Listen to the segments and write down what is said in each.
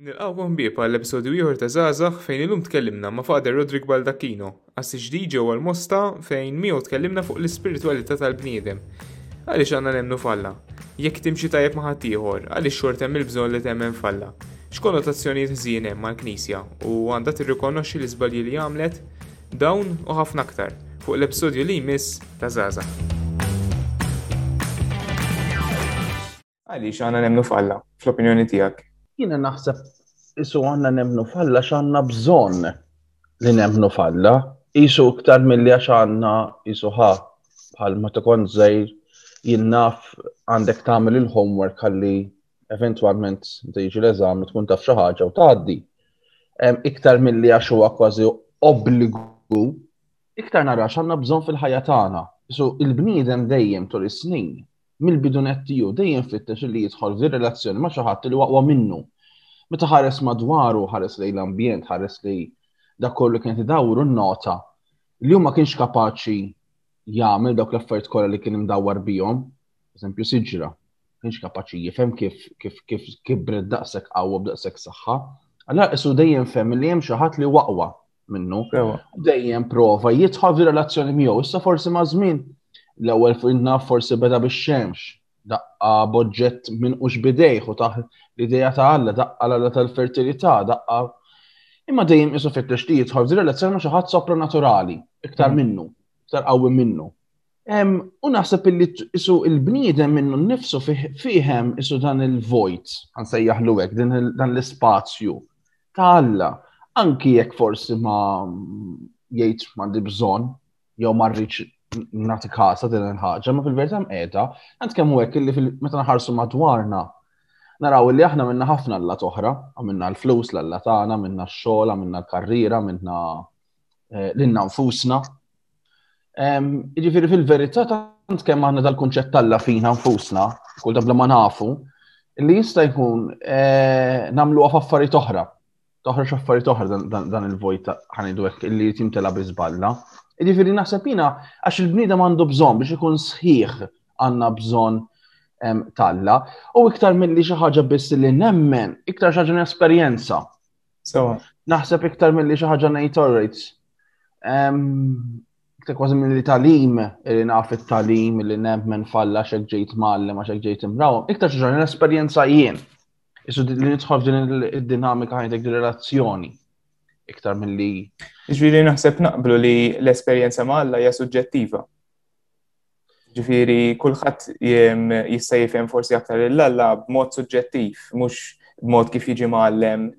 Nilqgħukom ħbieb għal episodju ieħor ta' Żgħażagħ fejn illum tkellimna ma' Father Roderick Baldacchino, assi ġdid ġewwa l-Mosta fejn miegħu tkellimna fuq l-ispiritwalità tal-bniedem. Għaliex għandna nemmnu f'Alla? Jekk timxi tajjeb ma' ħaddieħor, għaliex xorta hemm il-bżonn li temmen f'Alla? X'konnotazzjonijiet ħżiena hemm għall-Knisja u għandha tirrikonoxxi l-iżbalji li għamlet? Dawn u ħafna aktar fuq l-episodju li jmiss ta' Żgħażagħ. Għaliex għandna nemmnu f'Alla, fl-opinjoni tiegħek? Jiena naħseb isu għandna nemmnu f'Alla x'għandna bżonn li nemmnu f'Alla, isu iktar milli għax għandna isu ħa bħal ma tkun żejr jinnaf għandek tagħmel il-homework ħalli eventwalment tiġi l-eżami tkun taf xi ħaġa u tgħaddi. Iktar milli għax huwa kważi obbligu, iktar nara x'għandna bżonn fil-ħajja tagħna. Isu il-bniedem dejjem tul is-snin mill-bidu net tiegħu dejjem fittex li jidħol fir-relazzjoni ma' xi ħadd li waqwa minnu. Meta ħares madwaru, ħares lejn l-ambjent, ħares li dak kollu kien idawru n-nota li huma kienx kapaċi jagħmel dawk l-affarijiet kollha li kien imdawwar bihom, eżempju siġra, kienx kapaċi jifhem kif kif kif kibret daqshekk qawwa b'daqshekk saħħa. Alla isu dejjem fem li hemm xi ħadd li waqwa minnu. Dejjem prova jidħol fi relazzjoni miegħu. Issa forsi ma' żmien l-ewwel findna forsi beda bix-xemx daqqa boġġett minn ux bidejħ u taħ l-ideja ta' Alla, daqqa l-Alla tal-fertilità, daqqa. Imma dejjem isu fittex li jidħol f'din relazzjoni ma' xi ħadd sopranaturali, iktar mm. minnu, iktar qawwi minnu. U naħseb illi isu il-bniedem minnu nnifsu fihem isu dan il-vojt, għan sejjaħlu hekk, dan l-ispazju ta' Alla, anki jekk forsi ma jgħid m'għandi bżonn jew ma rridx nagħti kasa din il-ħaġa, ma fil-verità mqiegħda, għand kemm hekk illi meta naħarsu madwarna naraw illi aħna minna ħafna Alla toħra, għamilna l-flus l-Alla tagħna, minna x-xogħol, għamilna l-karriera, minna eh, lilna nfusna. Jiġifieri fil-verità tant kemm għandna dal-kunċett Alla fina nfusna, kull dabla ma nafu, li jista' jkun eh, nagħmluha f'affarijiet oħra. Toħroġ affarijiet oħra dan il-vojt ħanidu hekk li jtimtela biżballa. Jiġifieri naħseb jiena għax il-bniedem għandu bżonn biex ikun sħiħ għandna bżonn talla. U iktar mill-li xi ħaġa biss li nemmen, iktar xi ħaġa esperjenza Sewa. Naħseb iktar milli xi ħaġa ngħid orrejts. Iktar kważi milli talim li naf it-talim li nemmen falla xek ġejt malli ma xek ġejt imrawhom, iktar xi ġarni esperjenza jien. Isu li nidħol din id-dinamika ħajtek di relazzjoni iktar milli. Ġifieri naħseb naqblu li l-esperjenza ma' Alla hija suġġettiva. Ġifiri, kullħat jista' jifhem forsi aktar l-Alla b'mod suġġettiv, mhux b'mod kif jiġi mgħallem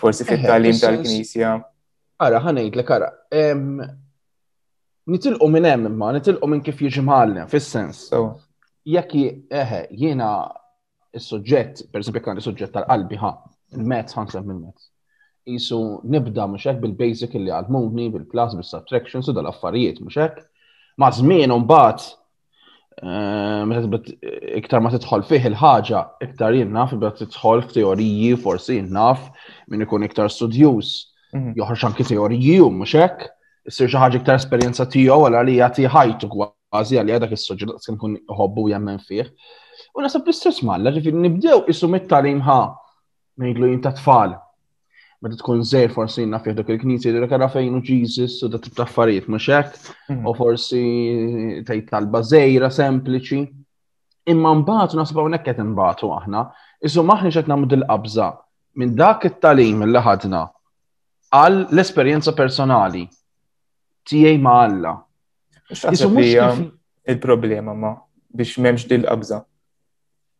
forsi fit-talim tal-Knisja. Ara, ħanejt li kara. Nitilqu minn hemm imma, nitilqu minn kif jiġi mgħallem, fis-sens. Jekk eħe, jiena is-suġġett, per esempio, kan is-suġġett tal-qalbi ħa, il-mezz ħan semmi il-mezz. Isu nibda mhux hekk bil-basic li għalmuni, bil-plus, bil-subtraction, su dal-affarijiet mhux hekk. Ma' żmien mbagħad eh, meta iktar ma tidħol fih il-ħaġa, iktar jinnaf, bda tidħol f'teoriji, forsi jinnaf, minn ikun iktar studjuż, mhm. joħroġ anki teoriji u mhux hekk, issir xi ħaġa iktar esperjenza tiegħu għal li jagħti ħajtu bażi għalija dak is-soġġu daqs kemm kun iħobbu jemmen fih. U nasab l-istess malla, ġifieri nibdew isu mit-talim ħa ngħidlu jien ta' tfal. Meta tkun żejr forsi naf fih dak il-knisja li kara fejn u Jesus u dak taffariet mhux hekk, mhm. u forsi tgħid talba żejra sempliċi. Imma mbagħad nasab hawnhekk qed imbagħtu aħna, isu maħniex qed nagħmlu dil-qabża minn dak it-talim li ħadna għal l-esperjenza personali tiegħi ma' Alla Isu mhux il-problema ma biex m'hemmx dil-qabża.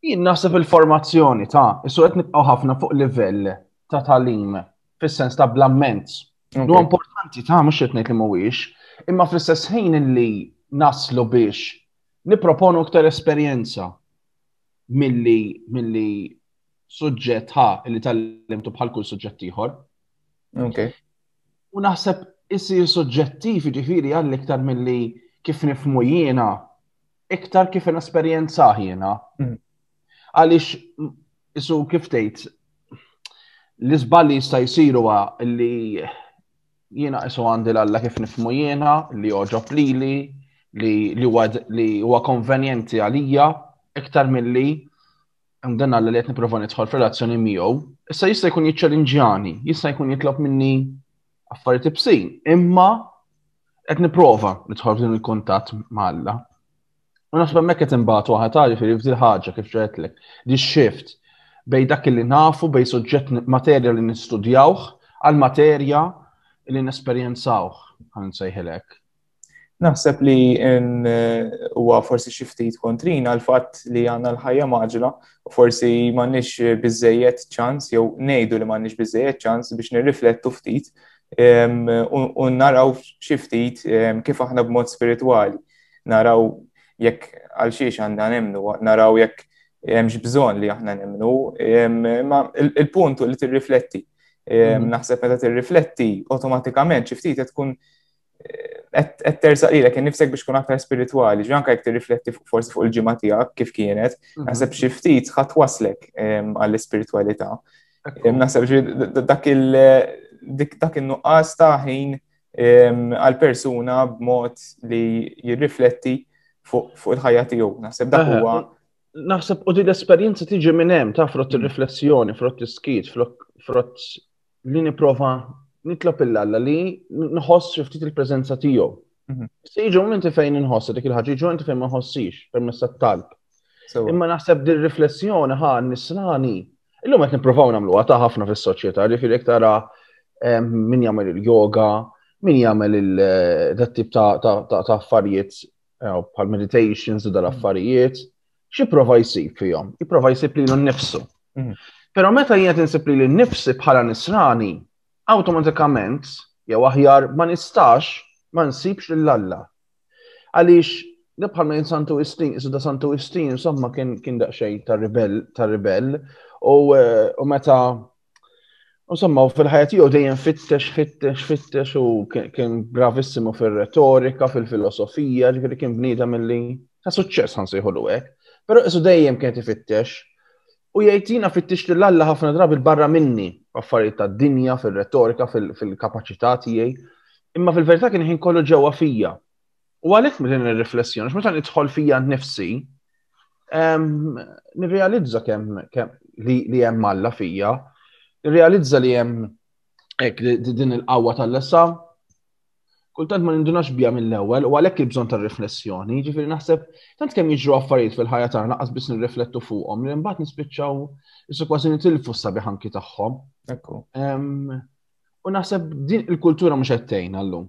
Jien naħseb il-formazzjoni ta' isu qed nibqgħu ħafna fuq livell ta' talim fis-sens ta' blamment. Nu importanti ta' mhux qed ngħid li mhuwiex, imma fl-istess ħin illi naslu biex niproponu iktar esperjenza milli milli suġġett ħa li tal-limtu bħal kull suġġett ieħor. Okay. U naħseb isir suġġettiv ġifiri għall iktar mill-li kif nifmu jiena, iktar kif n-esperienza jiena. Mm. Għalix, isu kif tgħid, l-izballi jista' jisiru li jiena isu għandi l-alla kif nifmu jiena, li oġob lili, li huwa konvenjenti għalija, iktar mill-li Dan għalla li qed nipprova nidħol f'relazzjoni miegħu, issa jista' jkun jiċċelinġjani, jista' jkun jitlob minni affarijiet ibsin, imma qed nipprova nidħol f'din il-kuntatt ma' Alla. U naħseb hemmhekk qed imbagħad waħed tagħrif irid f'dil ħaġa kif ġetlek, di shift bej dak li nafu, bej suġġett materja li nistudjawh, għal materja li nesperjenzawh, għan sejħilek. Naħseb li huwa forsi xi ftit kontrina l-fatt li għandna l-ħajja maġla u forsi m'għandniex biżejjed ċans jew ngħidu li m'għandniex biżejjed ċans biex nirriflettu ftit u naraw xi ftit kif aħna b'mod spiritwali. Naraw jekk għal xiex għandna nemnu, naraw jekk hemmx bżonn li aħna nemnu, ma il-punt li tirrifletti. Naħseb meta tirrifletti, automatikament xi ftit tkun qed tersaq lilek innifsek biex tkun aktar spiritwali, ġi anke jekk tirrifletti fuq forsi fuq il-ġimgħa tiegħek kif kienet, mhm. naħseb xi ftit ħadd waslek ehm, għall-ispiritwalità. Ehm, naħseb dak il dak in-nuqqas ta' ħin ehm, għal persuna b'mod li jirrifletti fuq il-ħajja tiegħu. Naħseb dak huwa Naħseb u din l-esperjenza tiġi minn hemm ta' frott ir-riflessjoni, frott l-iskit, frott li niprofa nitlob il-Alla li nħoss ftit il-prezenza tiegħu. Mhm. Se jiġu momenti fejn inħoss dik il-ħaġa, jiġu momenti fejn ma nħossix permezz tat-talb. Imma naħseb din riflessjoni ħa nisrani. Illum qed nippruvaw nagħmluha ta' ħafna fis-soċjetà, ġifieri jekk tara ehm, min jagħmel il-yoga, min jagħmel il-tip eh, ta' affarijiet eh, bħal meditations u dal-affarijiet. x'ipprova jsib fihom? Jipprova jsib lilu nnifsu. Mhm. Però meta jiet insib li l-nifsi bħala nisrani, awtomatikament, jew aħjar ma nistax ma nsibx lil Alla. Għaliex li bħal ma Santu Istin, isu da Santu Istin, insomma kien kien daqsxejn ta' ribell, ta' ribell, u eh, meta Insomma, u fil-ħajja tiegħu dejjem fittex, fittex, fittex u kien bravissimu fil-retorika, fil-filosofija, ġifieri kien bniedem milli ta' suċċess ħansejħulu hekk. Però isu dejjem kien tifittex. U jgħid jiena fittex lil Alla ħafna drabi barra minni, affarijiet tad-dinja, fil-retorika, fil-kapaċità tiegħi. Imma fil-verità kien ħin kollu ġewwa fija. U għalhekk minn din ir-riflessjoni, x'meta nidħol fija nnifsi, nirrealizza kemm li hemm Alla fija, nirrealizza li hemm hekk din il-qawwa tal-lesa, kultant ma nindunax bija mill-ewwel u għalhekk il-bżonn tar-riflessjoni, ġifieri naħseb tant kemm jiġru affarijiet fil-ħajja tagħna qas biss nirriflettu fuqhom li mbagħad nispiċċaw issa kważi nitilfu s-sabiħ anki tagħhom. U naħseb din il-kultura mhux qed tgħin għallum.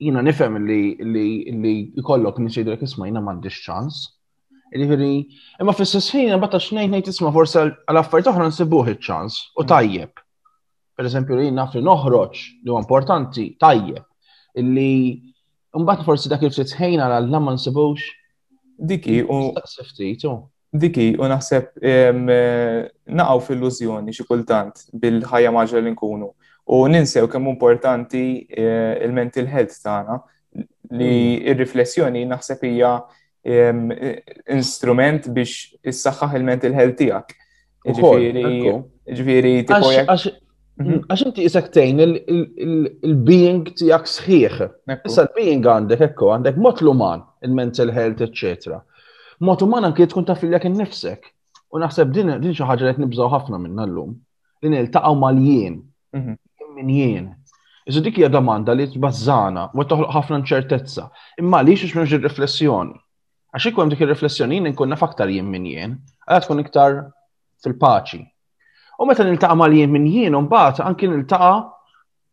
jina nifem li jkollok nisidrek isma jina mandiġ ċans. Ġifiri, imma fis sessħin bata xnejt nejt isma forse għal-affarijiet oħra nsibuħ iċ-ċans u mm. tajjeb. Per eżempju, li jina fri noħroċ li importanti tajjeb. Illi mbagħad forsi dak il-ftit ħejna għal ma nsibux. Diki u. Diki, u naħseb naqgħu fil-lużjoni xi kultant bil-ħajja maġra li nkunu u ninsew kemm importanti eh, il-mental health tagħna li hmm. ir-riflessjoni naħseb hija instrument biex issaħħaħ il-mental health tiegħek. Ġifieri, mhm. għax inti isek tejn il-being tiegħek sħiħ. Issa l-being għandek ekku, għandek mod l-uman, il-mental health, eċċetera. Mod uman anke tkun taf lilek innifsek. U naħseb din din xi ħaġa qed nibżgħu ħafna minnha llum. Li niltaqgħu mal-jien. Mhm. Min jien. Iżda dik hija domanda li tbażżana u toħloq ħafna nċertezza. Imma għaliex mhux ir-riflessjoni? Għax ikun dik ir-riflessjoni jien inkun naf aktar jien minn jien, għal tkun iktar fil-paċi. U meta niltaqa' mal jien minn jien imbagħad anki niltaqa'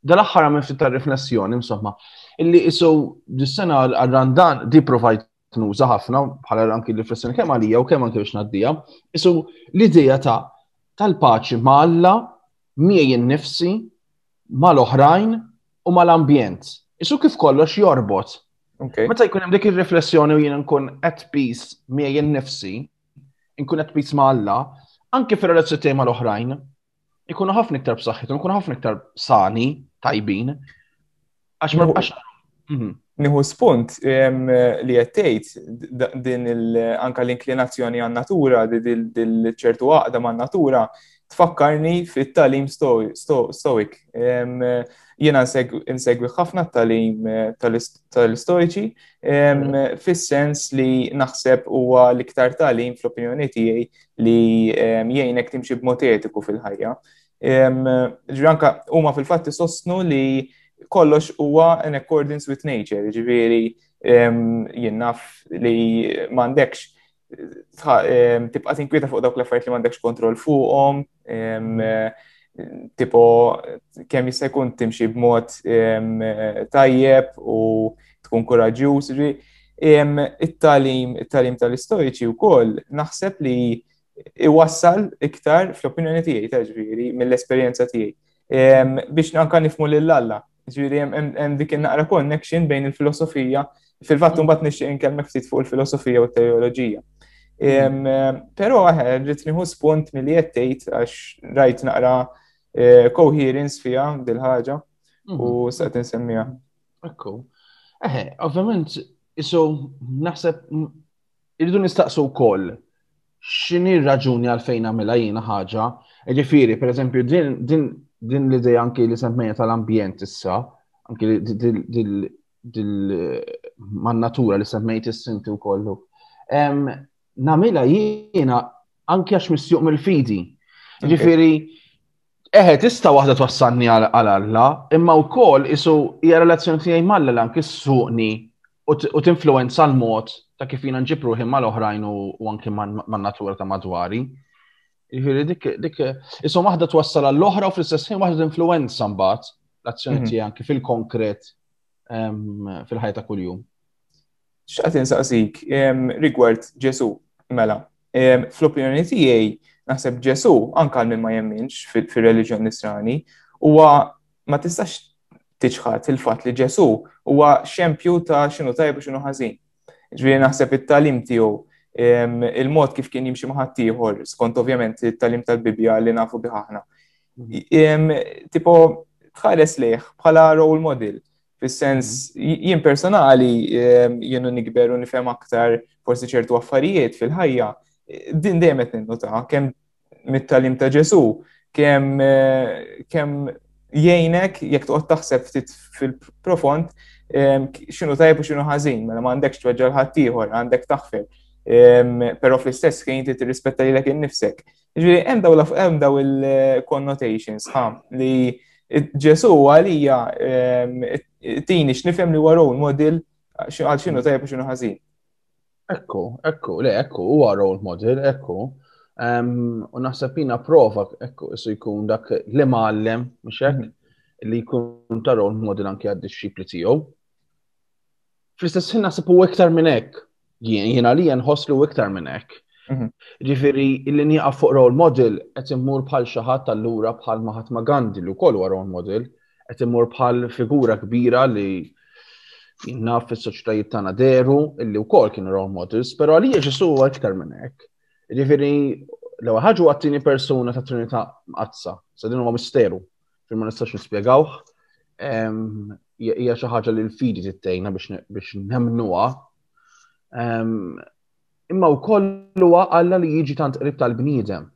dal-aħħar għamil ftit tar-riflessjoni insomma. Illi isu dis-sena għal Randan di provajt nuża ħafna bħala anki riflessjoni kemm għalija u kemm anki biex ngħaddija. Isu l-idea ta' tal-paċi ma' Alla, miegħi innifsi, mal-oħrajn u mal-ambjent. Isu kif kollox jorbot Meta jkun hemm dik ir-riflessjoni u jien nkun at peace miegħi nnifsi, nkun at peace ma' Alla, anke fir-relazzjoni tiegħi mal-oħrajn, ikunu ħafna iktar b'saħħithom, ikunu ħafna iktar sani, tajbin. Għax ma bqax. Mhm. Nieħu spunt li qed tgħid din anka l-inklinazzjoni għan-natura, din ċertu għaqda man-natura, tfakkarni fit-talim stoik. Jiena nsegwi ħafna t-talim eh, tal-istoriċi mm. fis-sens li naħseb huwa l-iktar talim fl-opinjoni tiegħi li jgħinek timxi b'mod etiku fil-ħajja. Ġranka, huma fil-fatt sostnu li kollox huwa in accordance with nature, ġifieri jien naf li m'għandekx tibqa' tinkwieta fuq dawk l-affarijiet li m'għandekx kontroll fuqhom, tipo kemm jista' jkun timxi b'mod tajjeb u tkun kuraġġjuż. It-talim, it-talim tal-istoiċi wkoll naħseb li iwassal iktar fl-opinjoni tiegħi ta' ġifieri mill-esperjenza tiegħi biex anke nifmu lil Alla. Ġifieri hemm dik naqra connection bejn il-filosofija, fil-fatt mbagħad nixtieq inkellmek ftit fuq il-filosofija u t-teoloġija. Però rrid nieħu spunt milli qed tgħid għax rajt naqra eh, coherence fiha dil-ħaġa mhm. u sa qed insemmiha. Ekku. Eħe, ovvjament, isu naħseb irridu nistaqsu wkoll x'inhi r-raġuni għalfejn nagħmilha jiena ħaġa, ġifieri pereżempju din din din l-idea anki li semmejja tal-ambjent issa, anki man-natura li semmejt is-sinti wkollu. Namila jiena anki għax misjuq mill-fidi. Ġifieri Eħe, tista' waħda twassalni għal Alla, imma wkoll isu hija relazzjoni tiegħi mal-Alla li anki ssuqni u tinfluwenza l-mod ta' kif jiena nġib ruħi mal-oħrajn u anki man-natura ta' madwari. Jiġifieri dik dik isu waħda twassal għall-oħra u fl-istess ħin waħda tinfluwenza mbagħad l-azzjoni mhm. tiegħi anki fil-konkret ehm, fil-ħajja ta' kuljum. X'qed insaqsik rigward Ġesu, mela, fl-opinjoni tiegħi naħseb Ġesu anke minn ma jemminx fir-reliġjon nisrani huwa ma tistax tiċħad il-fatt li Ġesu huwa xempju ta' xinu tajb u xinu ħażin. Ġifieri naħseb it-talim tiegħu il-mod kif kien jimxi maħat ieħor, skont ovvjament it-talim tal-Bibbja li nafu biħahna. Tipo tħares lejh bħala role model Fis-sens, mhm. jien personali, ehm, jienu nikber u nifhem aktar forsi ċertu affarijiet fil-ħajja, din dejjem qed ninnuta, kemm mit-talim ta' Ġesu, kemm eh, kemm jgħinek jekk toqgħod taħseb ftit fil-profond ehm, x'inhu tajb u x'inhu ħażin, mela ma għandekx tweġġa' l-ħaddieħor, għandek taħfer. Ehm, però fl-istess ħin ti tirrispetta lilek innifsek. Ġifieri hemm daw hemm daw il-connotations ha li Ġesu għalija ehm, tini x'nifhem li war own model għal xinu tajjeb u xinu ħażin. Ekku, ekku, le, ekku, u għar own model, ekku. Ehm, u naħseb jina prova, ekku, isu jkun dak li maħallem, mxek, mhm. li jkun ta' role model anki għad-disċipli tiegħu. Fl-istess ħin naħseb u iktar minn hekk. Jien għalija nħoss li iktar minn hekk. Mhm. Ġifieri li nieqaf fuq role model qed immur bħal xi ħadd allura bħal Mahatma Gandhi li wkoll huwa role model, qed immur bħal figura kbira li jinnaf fis-soċjetajiet tagħna deru illi wkoll kienu role models, però għalija ġesu huwa iktar minn hekk. Ġifieri l-ewwel ħaġa huwa t-tieni persuna ta' Trinità Qazza, sa din huwa misteru. fejn ma nistax nispjegawh. Hija xi ħaġa li l-fidi tittejna biex nemnuha. Imma wkoll huwa Alla li jiġi tant qrib tal-bniedem.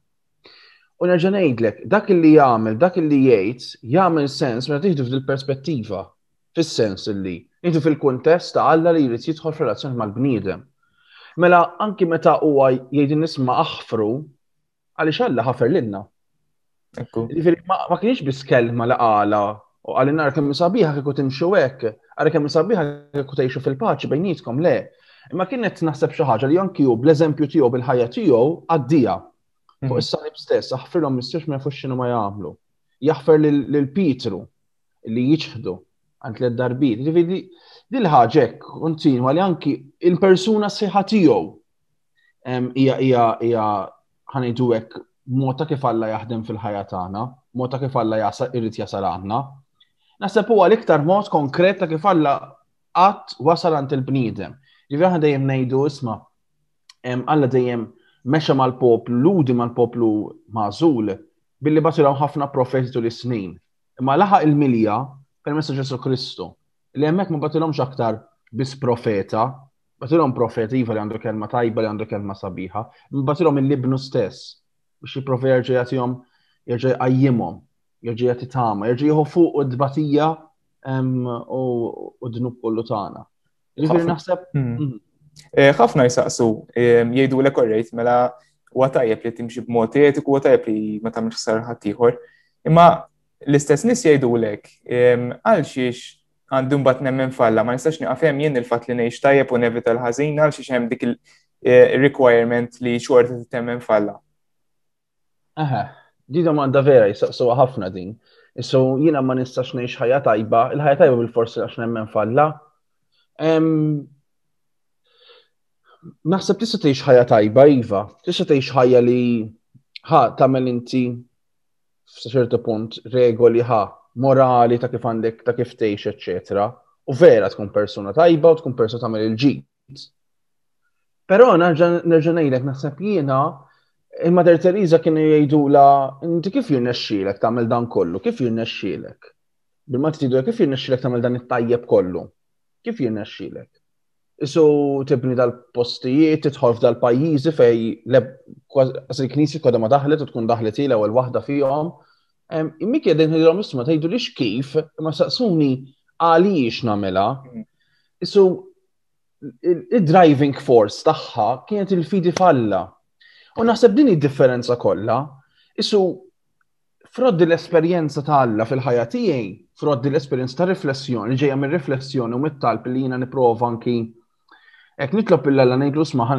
U nerġa' ngħidlek, dak li jagħmel, dak li jgħid, jagħmel sens meta tiħdu f'dil perspettiva, fis-sens li jiġu fil-kuntest ta' Alla li jrid jidħol f'relazzjoni mal-bniedem. Mela anki meta huwa jgħid nisma' aħfru, Għaliex Alla ħafer lilna. Jiġifieri ma kienx biss kelma li qala u qal nar kemm sabiħa kieku timxu hekk, ara kemm sabiħa kieku tgħixu fil-paċi bejnietkom le. Imma kienet naħseb xi ħaġa li anki hu bl-eżempju tiegħu bil-ħajja tiegħu għaddija. Fuq mhm. is-salib stess, aħfirhom mistriex ma jafux x'inhu ma jagħmlu. Jaħfer lil Pietru li jiċħdu għand l darbit. Ġifieri dil-ħaġa hekk kontinwa li anki il-persuna sħiħa tiegħu hija hija hija ħanejdu hekk mod ta' kif Alla jaħdem fil-ħajja tagħna, mod ta' kif Alla jasal irid jasal għandna. Naħseb huwa l-iktar mod konkret ta' kif Alla qatt wasal għand il-bniedem. Ġifieri aħna dejjem ngħidu isma' Alla dejjem mexa mal-poplu, ludi mal-poplu mażul billi batilhom ħafna profeti tul is-snin. Imma laħaq il-milja permezz Ġesu Kristu. Li hemmhekk ma batilhomx aktar biss profeta, Batilhom profet iva li għandu kelma tajba li għandu kelma sabiħa, batilhom il-libnu stess biex jipprova jerġa' jagħtihom jerġa' jqajjimhom, jerġa' jagħti tama, jerġa' jieħu fuq u d-dbatija u d-dnub kollu tagħna. Jiġifieri naħseb. Hmm. Hmm. Eh, ħafna jisaqsu, eh, jgħidu l korrejt, mela u għatajab li timxi b'mod etiku, għatajab li ma tamx sar ħaddieħor. Imma l-istess nis jgħidu lek, eh, għal xiex għandi mbagħad nemmen falla, ma nistax nieqaf hemm jien il-fatt li ngħix tajjeb u nevita l-ħażin għal xi hemm dik il-requirement eh, li xorta temmen falla. Aha, di domanda vera jisaqsuha ħafna din. Issu jiena ma nistax ngħix ħajja tajba, il-ħajja tajba bil-forsi għax nemmen falla. Naħseb tista' tgħix ħajja tajba iva, tista' tgħix ħajja li ħa tagħmel inti f'sa ċertu punt regoli ħa morali ta' kif għandek ta' kif tgħix eċetera. U vera tkun persuna tajba u tkun persuna tagħmel il-ġid. Però nerġa' ngħidlek naħseb jiena il-Mater Teresa kienu jgħidula inti kif jirnexxielek tagħmel dan kollu, kif jirnexxielek? Bil-Malti tgħidu kif jirnexxielek tagħmel dan it-tajjeb kollu? Kif jirnexxielek? Isu tibni dal-postijiet, titħol f'dal-pajjiżi fej għas il-knisja kodha ma daħlet u tkun daħlet il ewwel waħda fihom. Immi kiedin ħidilhom isma' tgħidu lix kif, ma saqsuni għaliex nagħmilha. Mm. Isu il-driving force tagħha kienet il-fidi falla. U naħseb din id-differenza kollha. Isu Froddi l-esperjenza ta' Alla fil-ħajja tiegħi, froddi l-esperjenza ta' riflessjoni, ġejja minn riflessjoni u mit-talb li jiena nipprova anki Ek nitlob il alla ngħidlu smaħ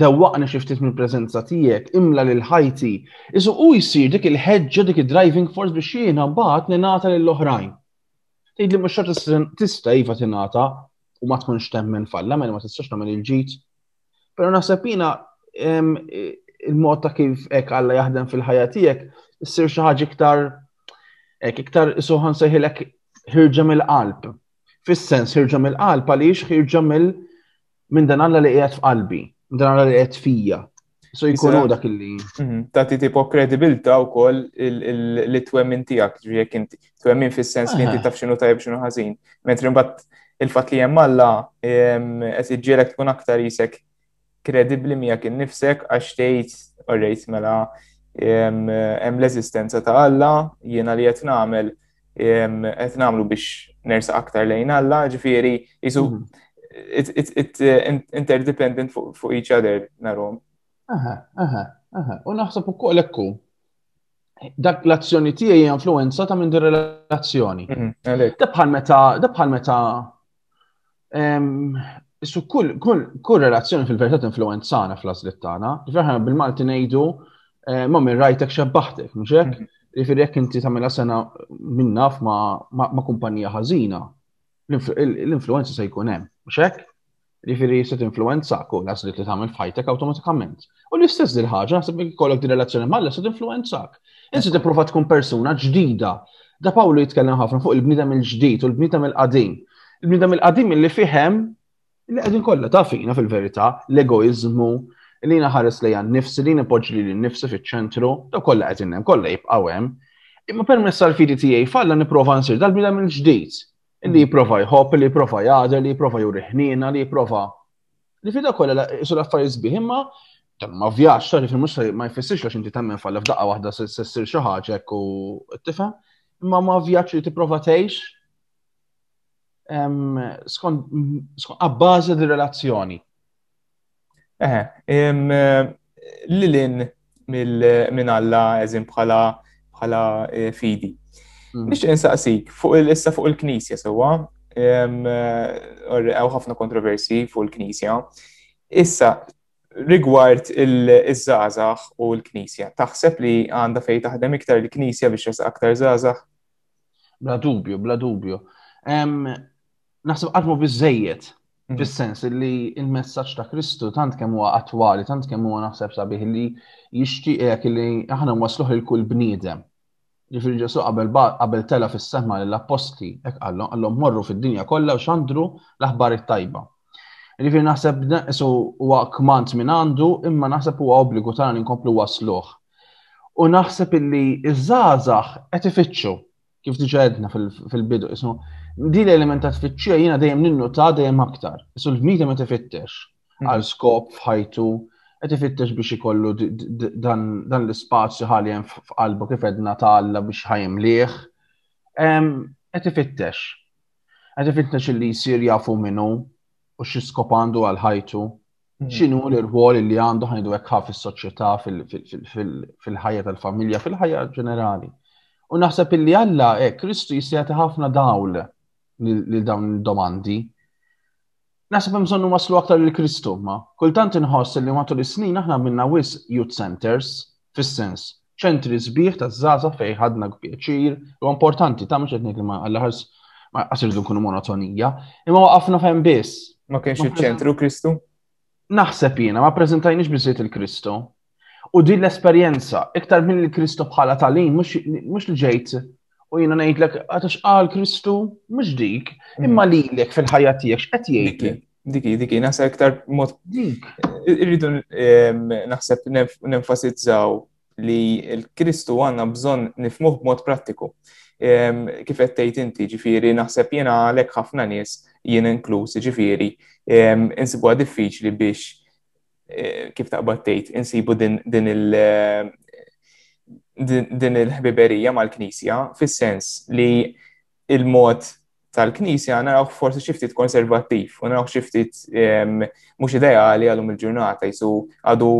dewwaqni xi ftit mill-preżenza tiegħek, imla lil ħajti. Isu u jsir dik il-ħeġġa dik id-driving force biex jiena mbagħad ningħata lil oħrajn. Tgħid li mhux tista' iva tingħata u ma tkunx temmen falla, mela ma tistax tagħmel il-ġid. Pero naħseb jina il-mod ta' kif ek Alla jaħdem fil-ħajja tiegħek issir xi ħaġa iktar ek iktar isuħan seħilek ħirġa mill-qalb. Fis-sens ħirġa mill-qalb għaliex ħirġa mill minn dan Alla li qiegħed f'qalbi, dan Alla li qiegħed fija. So jkunu dak illi. Mhm, Tati tipo kredibilta u koll li twemmin tijak, ġvijek inti. twemmin fis-sens li inti taf x'inhu tajjeb x'inhu ħażin. Mentri mbagħad il-fatt li hemm Alla qed iġġielek tkun aktar isek kredibbli miegħek innifsek għax tgħid orrejt mela hemm l-eżistenza ta' Alla jiena li qed nagħmel qed nagħmlu biex nersa aktar lejn Alla, ġifieri jisu mhm. interdependent fuq each other narom. Aha, aha, aha. U naħseb ukoll ekku dak l-azzjoni tiegħi hija influenza ta' minn relazzjoni. Mhm, da bħal meta, da bħal meta Issu kull, kull, kull relazzjoni fil-verità influenzana fl-azlit tagħna. Ġifieri bil-Malti ngħidu eh, ma minn rajtek xebbaħtek, mhux hekk? Mhm. Ġifieri jekk inti tagħmilha sena minn naf ma' kumpanija ħażina, l-influenza se jkun hemm, mhux hekk? Jiġifieri se tinfluwenza kull għażliet li tagħmel f'ħajtek awtomatikament. U l-istess din ħaġa naħseb li jkollok din relazzjoni mal se tinfluwenzak. Inti tipprova tkun persuna ġdida. Da Pawlu jitkellem ħafna fuq il-bniedem il-ġdid u l-bniedem il-qadim. Il-bniedem il-qadim li fihem li qegħdin kollha ta' fina fil-verità, l-egoiżmu, li jina ħares li għan nifsi, li nipoġġi li nifsi fiċ-ċentru, da kolla għet innem, kolla jibqaw hemm. Imma permess tal-fidi tiegħi falla niprofa nsir dal-bidem il-ġdid. li jiprofa jħobb, li jiprofa jgħadha, li jiprofa juri ħnina, li jiprofa. Li fida kollha isu l-affarijiet sbieħ imma ma vjaġġ ta' kif mhux ma jfissirx għax inti temmen falla f'daqqa waħda se ssir xi ħaġa hekk u tifhem, imma ma vjaġġ li tipprova tgħix skont abbażi di relazzjoni. Eħe, lilin minn Alla eżin bħala bħala eh, fidi. Mm. Nix insaqsik, fuq il-issa fuq il-knisja sewa, għaw ħafna kontroversi fuq il-knisja. Issa, rigward il-żazax u l-knisja, taħseb li għanda fej taħdem iktar il-knisja biex jesaq aktar żazax? Bla dubju, bla dubju. naħseb qatt mhu biżejjed mhm. fis-sens li il-messaġġ ta' Kristu tant kemm huwa attwali, tant kemm huwa naħseb sabiħ li jixtieqek li aħna wasluh il kull bniedem. Ġifieri Ġesu qabel qabel tela fis-sema lill-apposti hekk qallhom qallhom morru fid-dinja kollha u xandru l-aħbar it-tajba. Ġifir naħseb neqsu huwa kmant minn għandu, imma naħseb huwa obbligu tagħna li nkomplu wasluh. U naħseb illi iż-żgħażagħ qed ifittxu kif diġa għedna fil-bidu, ismu, di l-element ta' tfittxija jina dejjem ninnu ta' dejjem aktar. Ismu l-bnidem għet ifittex mm. għal skop fħajtu, għet ifittex biex ikollu dan l-spazju ħalli jen f'qalbu kif edna ta' Alla biex ħajem liħ. Għet ifittex. Għet ifittex li jisir jafu minnu u xie skop għandu għal ħajtu. Hmm. X'inhu l-irwol li għandu ħanidu hekk ħaf fis-soċjetà, fil-ħajja tal-familja, fil-ħajja ġenerali. U naħseb illi Alla hekk eh, Kristu jistgħati ħafna dawl lil dawn il-domandi. Naħseb hemm bżonn waslu aktar lil Kristu, ma kultant inħoss li matul is-snin aħna minna wis youth centers, fis-sens ċentri sbieħ ta' zaza fej ħadna pjaċir, u importanti ta' mhux qed ngħid li ma għall-ħars ma qasirdu nkunu monotonija, imma waqafna fejn biss. Ma kienx iċ-ċentru Kristu? Naħseb jiena ma preżentajniex biżiet il-Kristu. U din l-esperjenza, iktar minn il-Kristu bħala talim, mhux li ġejt u jiena ngħidlek għatax qal Kristu mhux dik, imma mm. lilek fil-ħajja tiegħek x'qed jgħidlek. Diki, diki, naħseb iktar mod. Irridu naħseb nenfasizzaw li l-Kristu għanna bżon nifmuħ b'mod prattiku. Kif qed tgħid inti, ġifieri naħseb jiena għalhekk ħafna nies jien inkluż, ġifieri insibuha diffiċli biex eh, kif taqbad tgħid insibu din il din il-ħbiberija mal-Knisja fis-sens li il-mod tal-Knisja naraw forsi xi ftit konservattiv u naraw xi ftit ehm, mhux ideali għalhom il-ġurnata jisu għadu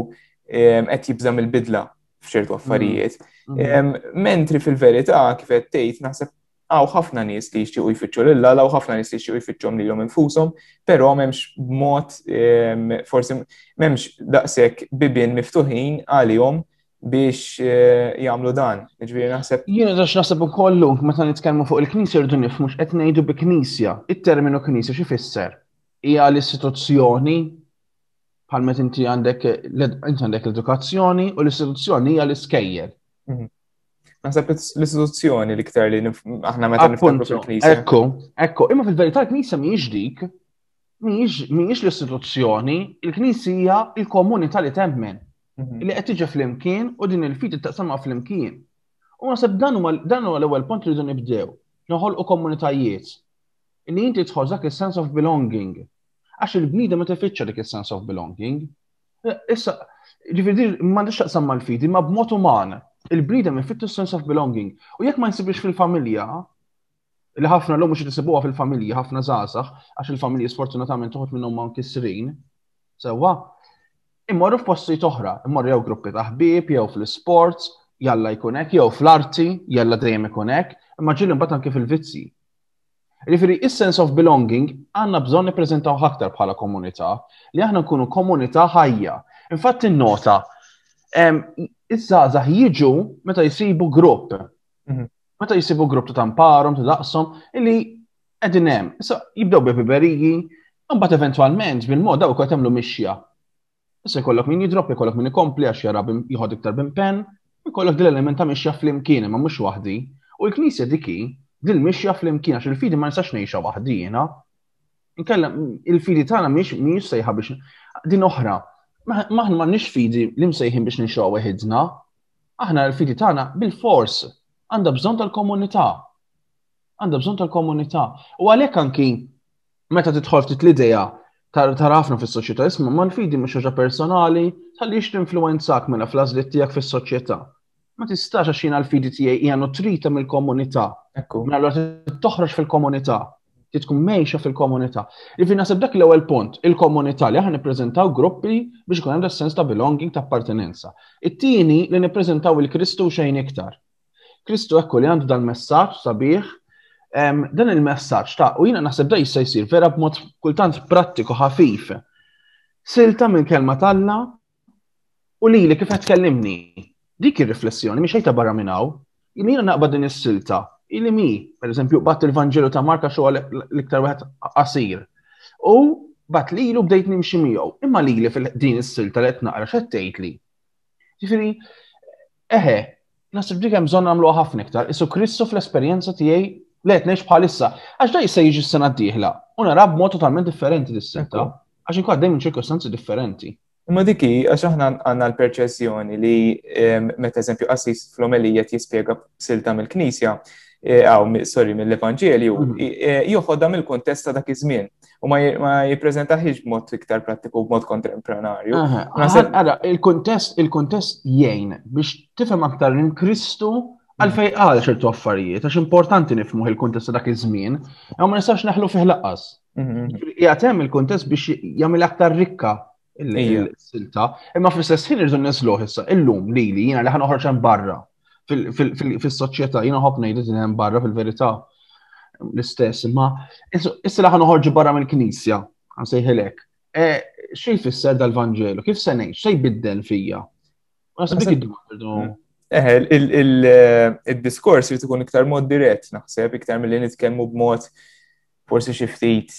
ehm, qed jibża' mill-bidla f'ċertu affarijiet. Mm. Ehm, mentri fil-verità kif qed tgħid naħseb għaw ħafna nies li jixtiequ jfittxu lil Alla, għaw ħafna nies li jixtiequ jfittxhom lilhom infushom, però m'hemmx mod forsi m'hemmx daqshekk bibien miftuħin għalihom biex eh, jagħmlu dan. Ġifieri naħseb. Jiena dax naħseb ukoll lum meta nitkellmu fuq il-Knisja rridu nifhmu x'qed ngħidu bi Knisja. It-terminu Knisja xi fisser? Hija l-istituzzjoni bħal meta inti għandek inti għandek l-edukazzjoni u l-istituzzjoni hija l-iskejjel. Mhm. Naħseb l-istituzzjoni li ktar li aħna meta nitkellmu fil-Knisja. Ekku, ekku, imma fil-verità l-Knisja mhijiex dik, mhijiex l-istituzzjoni, il-Knisja hija l-komunità li temmen. mhm. li qed tiġi flimkien u din il-fidi taqsamha flimkien. U naħseb dan huwa dan huwa l-ewwel punt li rridu nibdew. Noħolqu komunitajiet li inti tħoss dak is-sense of belonging. Għax il-bniedem ma tifittxa dik is-sense of belonging. Eh, issa, ġifieri m'għandix taqsam mal-fidi, ma b'mod uman. Il-bniedem ifittu sense of belonging. U jekk ma nsibix fil-familja, li ħafna l-lum mux tisibuha fil-familji, ħafna zazax, għax il-familji sfortunatament toħod minnhom ma' kisrin, sewa, immorru f'posti toħra, immorru jew gruppi ta' ħbieb, jew fl-sports, jalla jkun hekk, jew fl-arti, jalla dejjem ikun hekk, imma ġieli mbagħad anke fil-vizzi. Ġifieri is-sense of belonging għandna bżonn nippreżentaw aktar bħala komunità li aħna nkunu komunità ħajja. Infatti nota iż-żgħażagħ jiġu meta jsibu grupp. Mhm. meta jisibu grupp ta' tamparhom, ta' daqshom, illi qegħdin hemm. Issa jibdew bi biberiji, imbagħad eventwalment bil-mod dawk qed jagħmlu mixja. Issa jkollok min jidrop, jkollok min ikompli għax jara jħod iktar b'impenn, jkollok din l-element ta' mixja flimkien imma mhux waħdi. U l-Knisja diki din mixja flimkien għax il-fidi ma nistax ngħixha waħdi jiena. Inkella il-fidi tagħna mhix mhix sejħa biex din oħra. Maħna m'għandniex fidi li msejħin biex ninxaw weħidna, Aħna l-fidi tagħna bil-fors għandha bżonn tal-komunità. Għandha bżonn tal-komunità. U għalhekk anki meta tidħol ftit l-idea tara ħafna fis-soċjetà isma' ma l-fidi mhux ħaġa personali, tħallix tinfluwenzak mela fl-għażliet tiegħek fis-soċjetà. Ma tistax għax jiena l-fidi tiegħi hija nutrita mill-komunità. Ekku. Mela allura toħroġ fil-komunità. Ti tkun mejxa fil-komunità. Ivi nasib dak l-ewwel punt, il-komunità li aħna nippreżentaw gruppi biex ikun hemm da sens ta' belonging ta' appartenenza. It-tieni li nippreżentaw il-Kristu xejn iktar. Kristu ekku li għandu dal-messaġġ sabiħ dan il-messaġġ ta' u jiena naħseb da jista' jsir vera b'mod kultant prattiku ħafif. Silta mill-kelma talla U li li kif qed tkellimni, dik ir-riflessjoni mhix ħejta barra minn hawn, jiena naqbad din is-silta, ili mi, pereżempju, bat il-Vanġelu ta' Marka xogħol l-iktar wieħed qasir. U bat li ilu bdejt nimxi miegħu, imma li li fil-din is-silta li qed naqra x'qed tgħidli. Ġifieri, Eħe, nasib dik hemm bżonn nagħmluha ħafna iktar, isu Kristu fl-esperjenza tiegħi li qed ngħix bħalissa. Għax da jista' jiġi s-sena d-dieħla u nara b'mod totalment differenti dis-setta, għax inkun għaddej minn ċirkostanzi differenti. Imma diki, għax aħna għanna l-perċessjoni li met eżempju qassis fl-omelija jispjega silta mill-knisja, għaw, e, sorry, mill-evanġelju, mhm. e, joħodha mill-kontesta dak iż-żmien. u ma jippreżentaħiex b'mod iktar prattiku b'mod kontemporanarju. Għara, il-kontest il-kontest jgħin biex tifhem aktar minn Kristu għalfej qal ċertu affarijiet, għax importanti nifmu il-kontest ta' dak iż-żmien, imma ma nistax neħlu fih laqas. Mhm. Jgħatem il-kontest biex jagħmel aktar rikka il-silta. Imma fl-istess ħin irridu nisluħ issa illum li li jiena li ħan uħroċ hemm barra fis-soċjetà jiena ħobb ngħidu din hemm barra fil-verità l-istess, imma issa li ħan uħorġu barra mill-knisja, għan sejħilek. E, Xi jfisser dal-Vanġelu? Kif se ngħid? Se jbiddel fija? Eh, il-diskors jrid ikun iktar mod dirett naħseb, iktar mill-li nitkellmu b'mod forsi xi ftit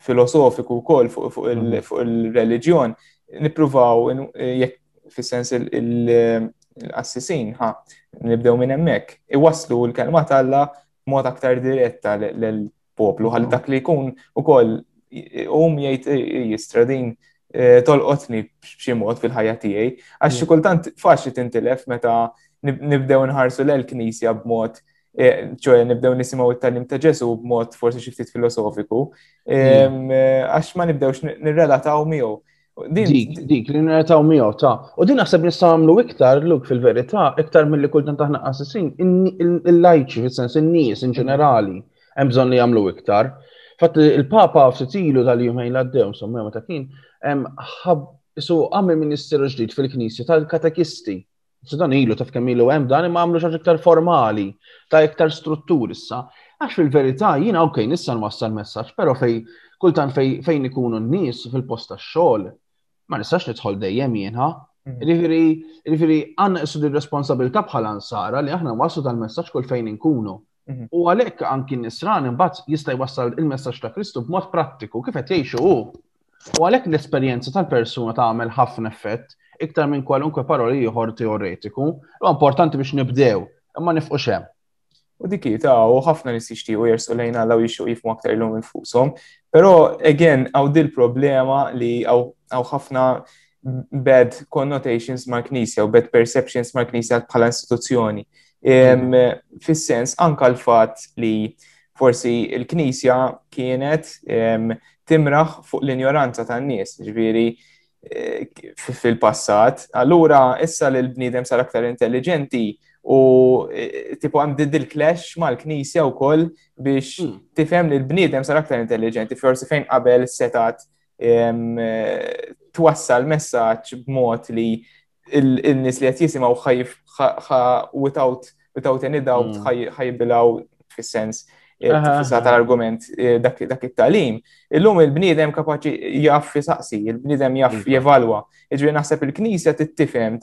filosofiku wkoll fuq mhm. il-reliġjon, nippruvaw jekk fis-sens il-qassisin ħa nibdew minn hemmhekk, iwaslu l-kelma talla mod aktar diretta l-poplu għal dak li jkun ukoll um jgħid jistra din eh, tolqotni b'xi mod fil-ħajja tiegħi għax xi mm. kultant faċli tintilef meta nibdew nħarsu l-knisja b'mod ċoħe nibdew nisimaw it-tallim ta' Ġesu b'mod forsi xi ftit filosofiku, mm. għax ma nibdewx nirrelataw miegħu. Dik, dik, li nirrelataw miegħu ta' u din naħseb nistgħu nagħmlu iktar luk fil-verità, iktar milli kull dan taħna qassisin, il-lajċi fis-sens in-nies in ġenerali hemm bżonn li jagħmlu iktar. Fatt il-Papa ftit ilu tal-jumejn l-għaddew, insomma, meta kien, ħab isu għamil ministeru ġdid fil-Knisja tal-katekisti Sudan ilu taf kemm ilu hemm dan imma għamlu xaġ iktar formali, ta' iktar struttur issa. Għax fil-verità jiena ok, nissa nwassal messaġġ, però fej kultant fejn ikunu n-nies fil-post tax-xogħol, ma nistax nidħol dejjem jiena. Riferi, mm. riferi, għanna jissu di responsabilta bħala nsara li aħna waslu tal-messaġġ kull fejn inkunu. U għalhekk anki nisran imbagħad jista' jwassal il-messaġġ ta' Kristu b'mod prattiku kif qed jgħixu hu. U għalhekk l-esperjenza tal-persuna tagħmel ħafna effett iktar minn kwalunkwe paroli ieħor teoretiku. U importanti biex nibdew, imma nifqu xem. U diki ta' u ħafna li u jersu lejn Alla u jixu jifmu aktar l-lum infusom. Pero, again, għaw dil problema li għaw ħafna bad connotations mal-knisja u bad perceptions mal-knisja bħala istituzzjoni. Fis-sens anka l-fatt li forsi il-Knisja kienet timraħ fuq l-injoranza tan-nies, ġifieri eh, fil-passat. Allura issa li l-bniedem sar aktar intelligenti u eh, tipo għam dil clash mal-knisja u koll biex hmm. tifhem li l-bniedem sar aktar intelligenti, forsi fejn qabel setat eh, twassal messaġġ b'mod li il-nis li għet jisimaw without without any doubt mm. ħajbilaw fis-sens eh, fissa tal-argument eh, dak it-talim. Illum il-bniedem kapaċi jaf fi saqsi, il-bniedem jaf iva. jevalwa. Iġri naħseb il-knisja tittifem,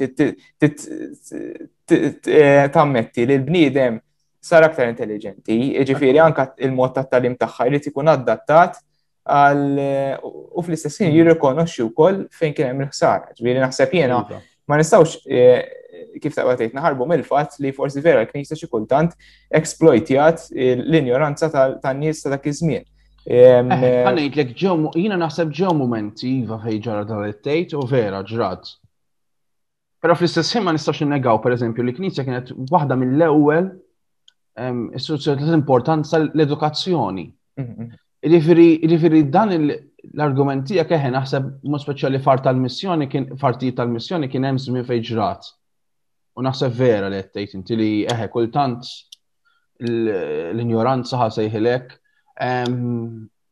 eh, tammetti li l-bniedem sar aktar intelligenti, iġifiri anka il-mod tat-talim tagħha jrid ikun adattat u fl-istess ħin jirrikonoxxi wkoll fejn kien hemm il-ħsara. Ġifieri naħseb jiena iva. ma nistgħux eh, kif ta' għatejt naħarbu mill-fatt li forsi vera l-Knisja xi kultant exploitjat l-injoranza tan-nies ta' dak iż-żmien. Ehm, eh, eh, Għanajtlek ġew, jiena naħseb ġew momenti iva fejn ġara dan it-tejt u vera ġrat. Però fl-istess ħin ma nistax innegaw, per eżempju, li Knisja kienet waħda mill-ewwel istituzzjoni ta' importanza l-edukazzjoni. Mhm. Ġifieri dan l-argument tiegħek eħe naħseb mod speċjali far tal-missjoni kien partijiet tal-missjoni kien hemm żmien fejn ġrat. U naħseb vera li qed tgħid inti li eħe kultant l-injoranza ħa sejħilek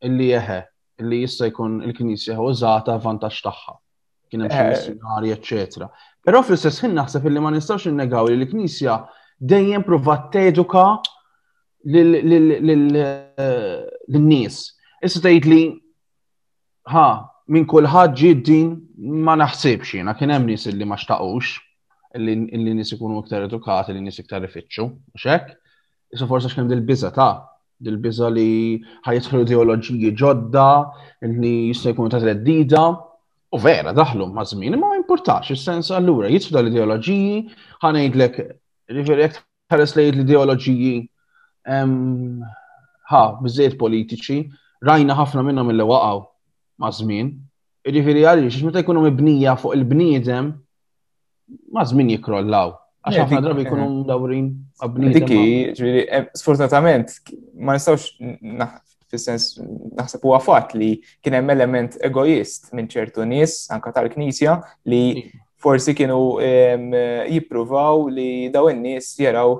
illi eħe illi jista' jkun il-Knisja użata vantaġġ tagħha. kien hemm xi eh. missinari, eċetera. Però fl-istess ħin naħseb li ma nistax innegaw li l-Knisja dejjem provat teduka lin-nies. Issa tgħid li ha minn kulħadd ġid din ma naħsibx jiena kien hemm nies li ma xtaqux li nies ikunu iktar edukati, li nies iktar ifittxu, xek. Issa forse xkem dil-biza ta' dil-biza li ħajtħlu ideoloġiji ġodda, li jista' jkunu ta' reddida, u vera daħlu ma' żmien, ma' importax, il-sens allura jitfda l-ideoloġiji, ħanajdlek, riferi jek tħares li l-ideoloġiji ħa, bizzejt politiċi, rajna ħafna minnhom il waqaw ma' żmien. Riferi għaliex, meta jkunu mibnija fuq il-bniedem, ma' żmien jikrollaw. Għax ħafna drabi jkunu eh. mdawrin qabli. Diki, ġviri, eh, sfortunatament, ma nistawx fil-sens naħseb huwa fatt li kien hemm element egoist minn ċertu nies anka tal-Knisja li forsi kienu jippruvaw li daw in-nies jaraw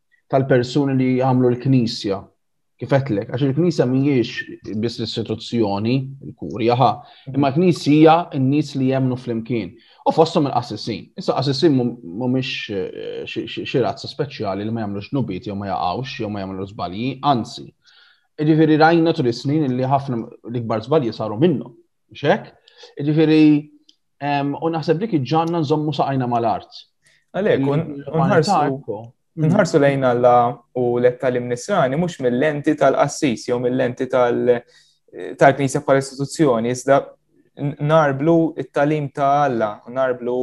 tal-persuni li jagħmlu l-Knisja kif għetlek, għax il-Knisja mhijiex biss l-istituzzjoni, il-kurja, ha, imma l-Knisja hija n-nies li jemnu flimkien. U fosthom il-qassisin. Issa qassisin mhumiex eh, xi razza speċjali li ma jagħmlux nubiet jew ma jaqgħux jew ma jagħmlu żbalji, anzi. Ġifieri rajna tul is-snin li ħafna l-ikbar żbalji saru minnhom. Xek? Ġifieri U naħseb dik iġġanna nżommu saqajna mal-art. Għalek, unħarsu lejn Alla u l-et tal-imnisrani mux mill-lenti tal-qassis jew mill-lenti tal-knisja bħal istituzzjoni, iżda narblu it-talim ta' Alla, narblu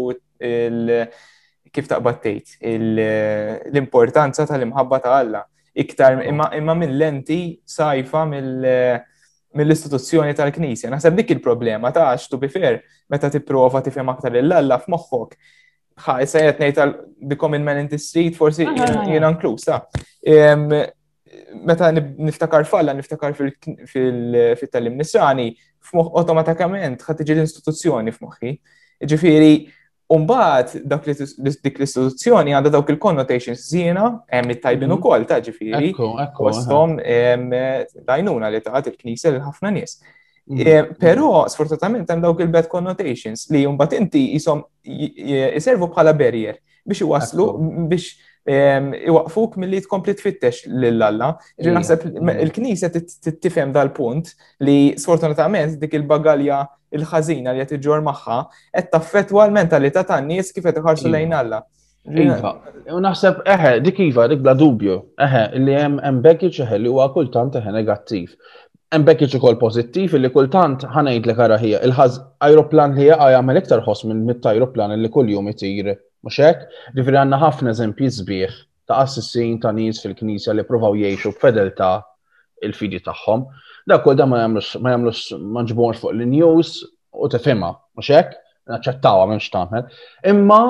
kif taqbattejt l-importanza tal-imħabba ta' Alla. Iktar imma mill-lenti sajfa mill- mill-istituzzjoni tal-Knisja. Naħseb dik il-problema ta' għax tu bifer meta tipprova tifhem aktar il-Alla f'moħħok. Ħa, issa qed ngħid tal the common man in the street forsi jiena inkluż ta' meta niftakar falla, niftakar fil-tallim nisrani, f'moħ automatikament ħat iġi l-istituzzjoni f'moħħi. Ġifiri, Umbaħt, dak li dik l-istituzzjoni għandha dawk il-connotations zina, hemm it-tajbin mhm. ukoll ta' ġifieri. Kostom dajnuna li taħt il-knisja lil ħafna nies. Mhm. Eh, però, sfortunatament, hemm dawk il-bad connotations li mbagħad inti jisom jiservu bħala barrier biex iwaslu biex iwaqfuk mill-li tkompli tfittex lill-Alla. Ġi naħseb il-knisja tifhem dal-punt li sfortunatament dik il-bagalja il-ħażina li qed iġġor magħha qed taffettwa l-mentalità tan-nies kif qed iħarsu iva. lejn Alla. Iva, u naħseb eħe, dik iva, dik bla dubju, eħe, li hemm hemm baggage eħe li huwa kultant eħe negattiv. Hemm baggage ukoll pożittiv li kultant ħanejdlek ara ħija il-ħaż ajruplan li jaqa' jagħmel iktar ħoss minn mit-ajruplan li kuljum itir mhux hekk. Ġifieri għandna ħafna eżempji sbieħ ta' qassisin ta' nies fil-Knisja li provaw jgħixu b'fedeltà il-fidi tagħhom. Dak kol da ma jagħmlux ma jagħmlux ma ġbonx fuq l-news u tifhimha, mhux hekk? Naċċettawha m'hemmx tagħmel. Imma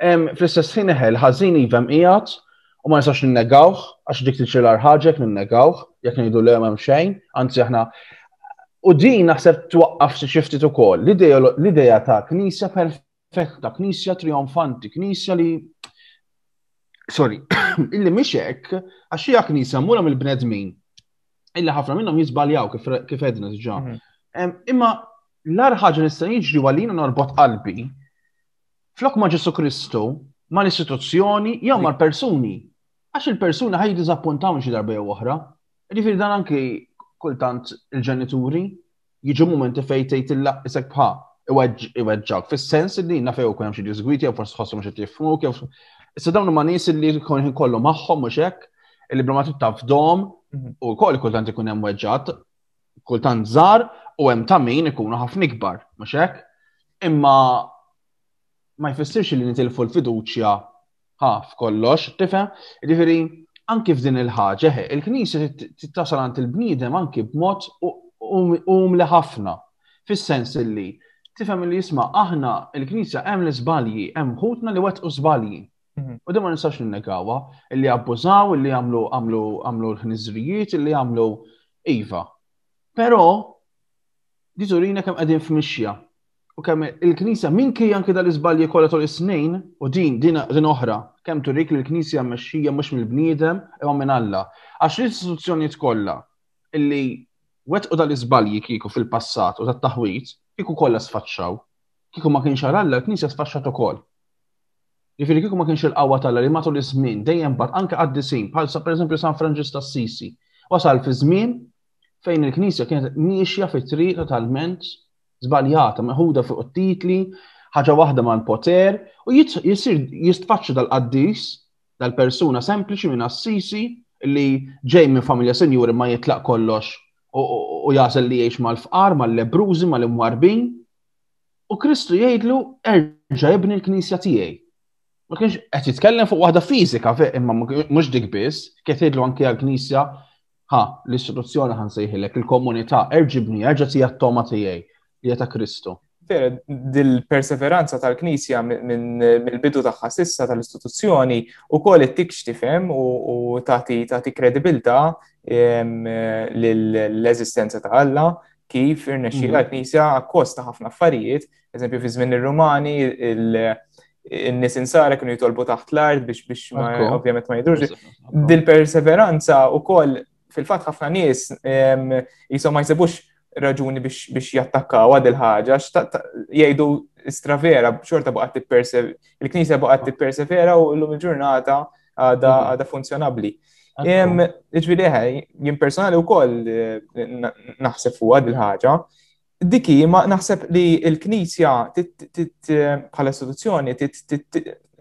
fl-istess ħin eħel ħażin iva mqiegħed u ma nistax ninnegawh għax dik tiċċilar ħaġek ninnegawh jekk ngħidu le hemm xejn, anzi aħna u din naħseb twaqqaf xi ftit ukoll l-idea ta' knisja fekk ta' knisja trionfanti, knisja li sorry, illi mhix hekk għax hija knisja mura mill-bnedmin. Illi ħafna minnhom jiżbaljaw kif edna diġà. Mhm. Imma l-ar ħaġa nista' jiġri għalina norbot qalbi flok ma' Ġesu Kristu, ma' l-istituzzjoni, jew ma' persuni. Għax il-persuni ħaj diżappuntaw xi darba jew oħra. Ġifieri dan anki kultant il-ġenituri jiġu mumenti fejn tgħid illa isek bħa iweġġak fis-sens li naf jew kun hemm xi disgwiti jew forsi tħossu mhux qed jifhmuk jew Issa dawn huma nies li jkun kollu magħhom mhux hekk, li bla ma taf dom mhm. u wkoll kultant ikun hemm weġġat, kultant żgħar u hemm ta' min ikunu ħafna ikbar, mhux hekk? Imma ma jfissirx li nitilfu l-fiduċja ha f'kollox, tifhem? Jiġifieri anki f'din il-ħaġa, il-Knisja tasal għand il-bniedem anki b'mod umli ħafna, fis-sens li tifhem li jisma' aħna il-Knisja hemm l-iżbalji, hemm ħutna li wettqu żbalji. Mhm. U din ma nistax ninnegawha, illi abbużaw, illi għamlu għamlu l-ħniżrijiet, illi għamlu iva. Però, di turina kemm qegħdin f'mixja. u kemm il-Knisja minkejja anke dal-iżbalji kollha tul is-snin u din din din oħra kemm turik li l-Knisja mmexxija mhux mill-bniedem imma minn Alla. Għax l-istituzzjonijiet kollha illi wettqu dal-iżbalji kieku fil-passat u tat-taħwid kieku kollha sfaċċaw. Kieku ma kienx għal Alla l-Knisja sfaċċat ukoll. Jifieri kieku ma kienx il-qawwa tal li matul iż-żmien dejjem bat anke qaddisin bħal sa pereżempju San Franġis tas-Sisi wasal fi żmien fejn il-Knisja kienet miexja fit-triq totalment żbaljata, meħuda fuq it-titli, ħaġa waħda mal-poter, u jisir jistfaċċa dal-qaddis, dal-persuna sempliċi minn assisi li ġej minn familja senjuri ma jitlaq kollox u jażel li jgħix mal-fqar, mal-lebrużi, mal-imwarbin. U Kristu jgħidlu erġa' ibni l-knisja tiegħi. Ma kienx qed jitkellem fuq waħda fiżika imma mhux dik biss, qed jgħidlu anke għall-knisja ħa l-istituzzjoni ħa nsejħilek il-komunità, erġibni, erġa' tija t-toma tiegħi li ta' Kristu. Vera, dil-perseveranza tal-Knisja mill-bidu tagħha sissa tal-istituzzjoni u koll it-tik xtifem u tagħti kredibilità l-eżistenza ta' Alla kif irnexxi l-Knisja akkosta ħafna affarijiet eżempju fi żmien ir-Rumani, in-nies insara kienu jitolbu taħt l-art biex biex ovvjament ma jidrux. Dil-perseveranza u koll fil-fat ħafna nies jisom ma jsibux raġuni biex jattakkaw għad il-ħagġa, jgħidu stravera, xorta baqat t-persevera, il-knisja baqat t-persevera u l-lum il-ġurnata għada funzjonabli. Iġviri, jien personali u koll eh, naħseb fuq għad il-ħagġa, Dik hi, ma naħseb li l-Knisja bħala istituzzjoni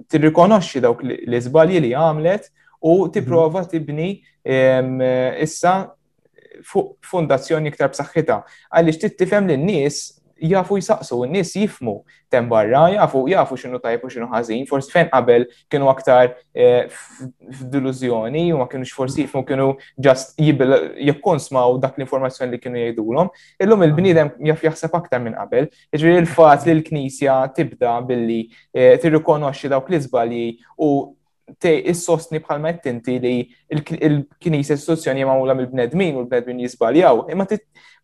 tirrikonoxxi dawk l-iżbalji li għamlet u tipprova tibni issa fuq fundazzjoni iktar b'saħħitha. Għaliex tittifhem li n-nies jafu jsaqsu, n-nies jifmu tem barra, jafu, jafu xinu tajb u xinu ħażin, forsi fejn qabel kienu aktar eh, f'diluzjoni u ma kienu forsi jifmu kienu ġast jikkonsmaw dak l-informazzjoni li kienu jgħidulhom. Illum il-bniedem jaf jaħseb aktar minn qabel, ġri il-fat li l-Knisja tibda billi eh, tirrikonoxxi dawk l-iżbalji u te issostni bħalma qed inti li l-Knisja istituzzjoni magħmula mill-bnedmin u l-bnedmin jisbaljaw. Imma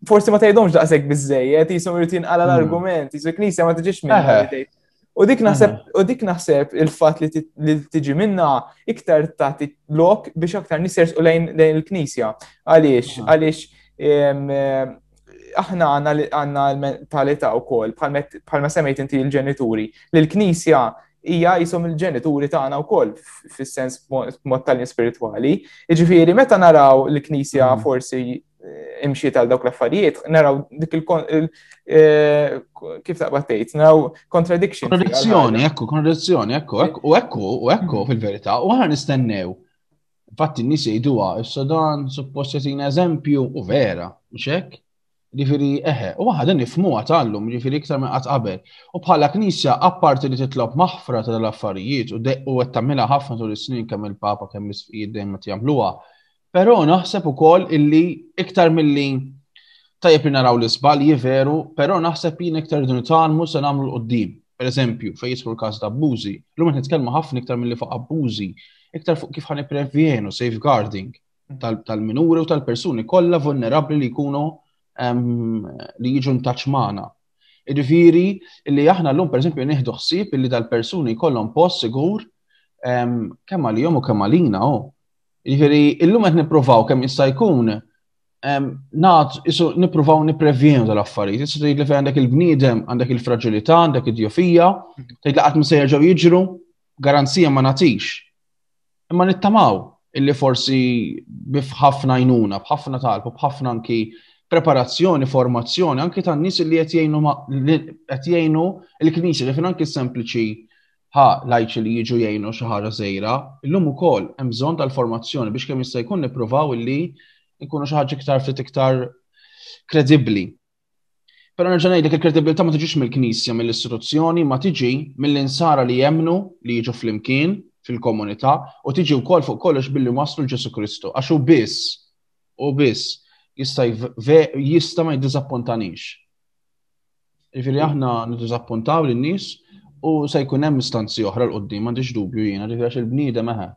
forsi ma tgħidhomx daqshekk biżejjed, jisom irid jinqala hmm. l-argument, jisu knisja ma tiġix minnha. U dik naħseb u dik naħseb il-fatt li tiġi minna iktar tagħti lok biex aktar nisers u lejn il-Knisja. Għaliex, għaliex aħna għanna li għanna l-mentalità u kol, bħalma semmejt inti il-ġenituri, li l-knisja hija jisom il-ġenituri tagħna wkoll fis-sens mod tal spirituali. Jiġifieri meta naraw l-knisja mm. forsi eh, imxiet għal dawk l-affarijiet, naraw dik il eh, kif taqbad tgħid, naraw contradiction. Kontradizzjoni, ekku, kontradizzjoni, ekku, u ekku, u ekku mm. fil-verità, u aħna nistennew Infatti n-nies jgħiduha s-Sudan suppost jagħtina eżempju u vera, mhux hekk? Ġifieri eħe, u aħna dan nifhmuha tallum, ġifieri iktar minn qatt qabel. U bħala Knisja apparti li titlob maħfra ta' l-affarijiet u qed tagħmilha ħafna tul is-snin kemm il-Papa kemm l-isfijiet dejjem qed jagħmluha, però naħseb ukoll illi iktar milli tajjeb li naraw l-iżbalji veru, però naħseb jien iktar irdu nitgħallmu se nagħmlu l-qudiem. Per eżempju, fejn jidħlu l-każ ta' abbużi, l-lum qed nitkellmu ħafna iktar milli fuq abbużi iktar fuq kif ħan prevjenu safeguarding tal-minuri u tal-persuni kollha vulnerabbli li jkunu li jiġu ntaċ magħna. Irrifiri li aħna llum pereżempju nieħdu ħsieb li tal-persuni kollhom post sigur kemm għalihom u kemm għalina. Oh. Irrifiri illum qed nippruvaw kemm jista' jkun nat isu nippruvaw nipprevjenu tal-affarijiet. Issa tgħid li fejn għandek il-bniedem, għandek il-fragilità, għandek id-djofija, tgħid li qatt ma se jiġru, garanzija ma natix. Imma nittamaw illi forsi bħafna jnuna, bħafna talb, bħafna anki preparazzjoni, formazzjoni, anki tan nis li qed jgħinu il-knisi li fin anki sempliċi ħa lajċi li jiġu jgħinu xi ħaġa żejra, illum ukoll hemm bżonn tal-formazzjoni biex kemm jista' jkun nippruvaw illi nkunu xi ħaġa iktar ftit iktar kredibbli. Però nerġa' ngħidlek il-kredibilità ma tiġix mill-Knisja, mill-istituzzjoni, ma tiġi mill-insara li jemnu li jiġu flimkien fil-komunità u tiġi wkoll fuq kollox billi waslu l-Ġesu Kristu. Għax u biss, u biss, jista' jista' ma jiddiżappuntanix. Ġifieri aħna niddiżappuntaw lin-nies u se jkun hemm istanzi oħra l-qoddim, m'għandix dubju jiena, ġifieri għax il-bniedem eħe.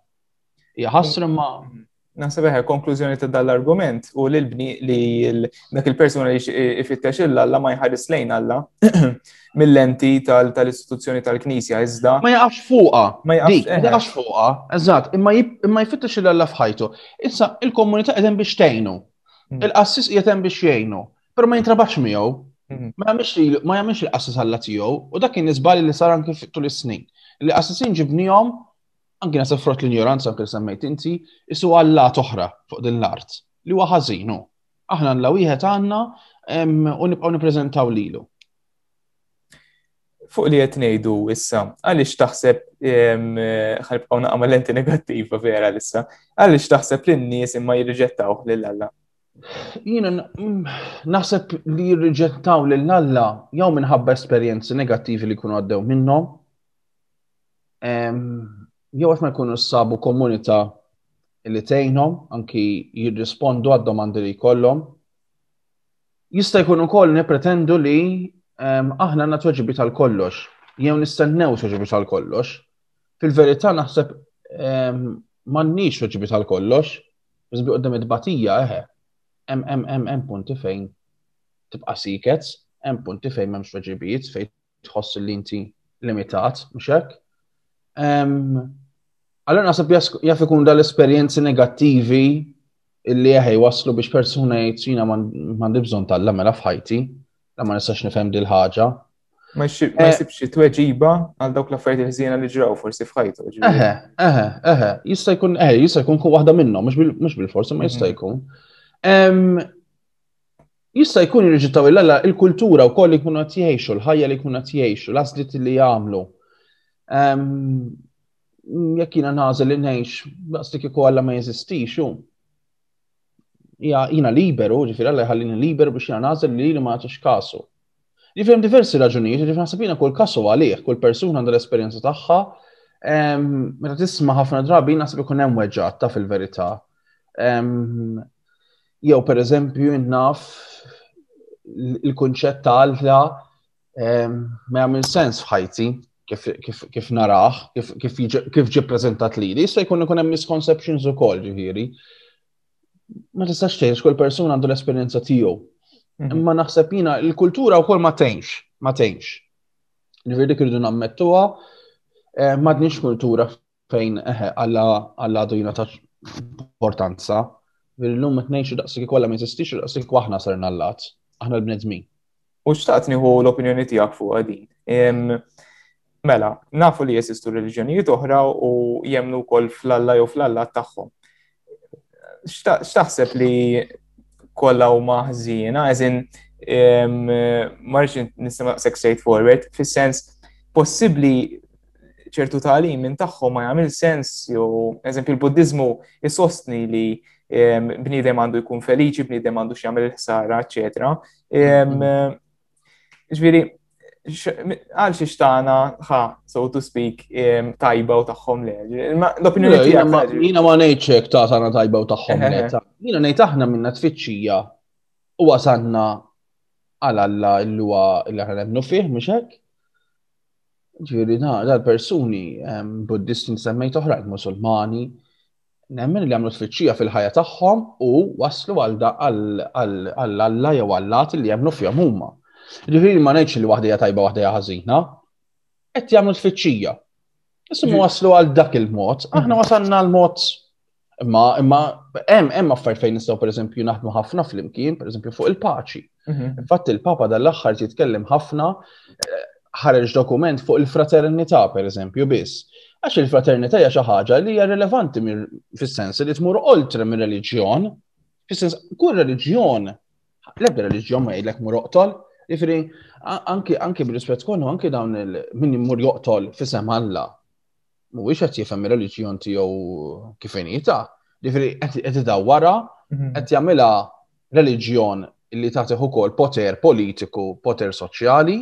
Hija ħasra ma Naħseb eħe, konklużjoni ta' dan l-argument u li l-bni li dak il-persuna li ifittex illa alla ma jħares lejn alla mill-lenti tal-istituzzjoni tal-Knisja, iżda. Ma jaqax fuqa. Ma jaqax fuqa, eżatt, imma jfittex illa alla fħajtu. Issa, il-komunità qegħdem biex tgħinu. Mm. Il-qassis qiegħed biex jgħinu, però ma jintrabax miegħu. Mm-hmm. Ma jagħmilx il-qassis alla tiegħu u dak kien iżbal li sar anki tul is-snin. Li qassisin ġibnihom anki nasib frott l-injoranza anki semmejt inti, isu għalla toħra fuq din l-art, li huwa ħażinu. Aħna għalla wieħed għandna u nibqgħu nippreżentaw lilu. Fuq li qed ngħidu issa, għaliex taħseb ħalbqgħu naqgħu lenti negattiva vera issa, għaliex taħseb li n-nies imma jirriġettaw lil Alla? Jiena naħseb li jirriġettaw lil Alla jew minħabba esperjenzi negattivi li jkunu għaddew minnhom, jew qed ma jkunu sabu komunità li tgħinhom anki jirrispondu għad-domandi li jkollhom. Jista' jkun ukoll nippretendu li aħna għandna tweġibi tal-kollox, jew nistennew tweġibi tal-kollox. Fil-verità naħseb m'għandniex tweġibi tal-kollox, biss bi qudiem it-tbatija eħe. Hemm punti fejn tibqa' siket, hemm punti fejn m'hemmx tweġibiet, fejn tħoss li inti limitat, mhux hekk. Allora naħseb jaf ikun dal-esperjenzi negattivi illi eħe waslu biex persuna jgħid jina m'għandi bżonn tal-la mela f'ħajti, la ma nistax nifhem dil ħaġa Ma eh, jsibx tweġiba għal dawk l-affarijiet il-ħżiena li ġraw forsi f'ħajtu. Eħe, eħe, eħe, jista' jkun eħe, jista' jkun kun waħda minnhom, mhux bil-forsi ma jista' mhm. jkun. Jista' jkun jirriġittaw il-alla il-kultura u koll li jkunu qed jgħixu, l-ħajja li jkunu qed jgħixu, l-għażliet li jagħmlu. Jekk jiena nagħżel li ngħix daqs li kieku alla ma jeżistix, hu jiena liberu, ġifier alla jħallini liberu biex jiena nagħżel li li ma nagħtix kasu. Ġifier hemm diversi raġunijiet, ġifier naħseb jiena kull kasu għalih, kull persuna għandha l-esperjenza tagħha, meta tisma' ħafna drabi naħseb ikun hemm weġġat ta' fil-verità. Jew per eżempju naf il-kunċett ta' għalfla ehm, ma jagħmel sens f'ħajti kif naraħ, kif ġi prezentat li li, jista' jkun ikun hemm misconceptions ukoll ġifieri. Ma tistax tgħix kull persuna għandu l-esperjenza tiegħu. Mhm. Imma naħseb jiena il-kultura wkoll ma tgħinx, ma tgħinx. Ġifieri dik irridu nammettuha, eh, m'għadniex kultura Fejn eħe, Alla Alla għadu jingħata importanza. Illum qed ngħixu daqsik kollha ma jeżistix daqsik aħna ser nallat, aħna l-bnedmin. U xtaqt nieħu l-opinjoni tiegħek fuq din. Mela, nafu li jeżistu reliġjonijiet oħra u jemnu wkoll fl-Alla jew fl-Alla tagħhom. x'taħseb li kollha huma ħżiena, eżin ma rridx nistema' sex straight forward, fis-sens possibbli ċertu talim minn tagħhom ma jagħmel sens jew eżempju l-Buddiżmu jsostni li bniedem għandu jkun feliċi, bniedem għandu x'jagħmel il-ħsara, eċetera. Ġviri, għal xiex tagħna ħa, so to speak, tajba u tagħhom le. L-opinjoni tiegħek. Jiena ma ngħidx hekk ta' tagħna tajba u tagħhom le. Jiena ngħid aħna minna tfittxija u wasanna għal Alla l-luwa li aħna nemmnu fih, mhux hekk? Ġifieri dal-persuni Buddisti nsemmejt oħrajn Musulmani, nemmen li għamlu tfittxija fil-ħajja tagħhom u waslu għal Alla jew għallat li jemnu fihom huma. Ġifieri ma ngħidx li waħda hija tajba waħda hija ħażina. Qed jagħmlu tfittxija. Isimma waslu għal dak il-mod, aħna wasalna l-mod imma imma hemm hemm affarijiet fejn nistgħu pereżempju naħdmu ħafna flimkien, pereżempju fuq il-paċi. Mhm. Infatti il-Papa dal-aħħar jitkellem ħafna eh, ħareġ dokument fuq il-fraternità per eżempju biss. Għax il-fraternità hija xi ħaġa li hija rilevanti fis-sens li tmur oltre minn reliġjon, fis-sens kull reliġjon, l-ebda reliġjon ma jgħidlek mur oqtol, Ifri, anki, anki b'rispett kollu, anki dawn il-min jmur joqtol fisem Alla. mhuwiex qed jifhem ir-reliġjon tiegħu kif inita, ġifieri qed idawwara, mhm. qed jagħmilha reliġjon li tagħtih ukoll poter politiku, poter soċjali,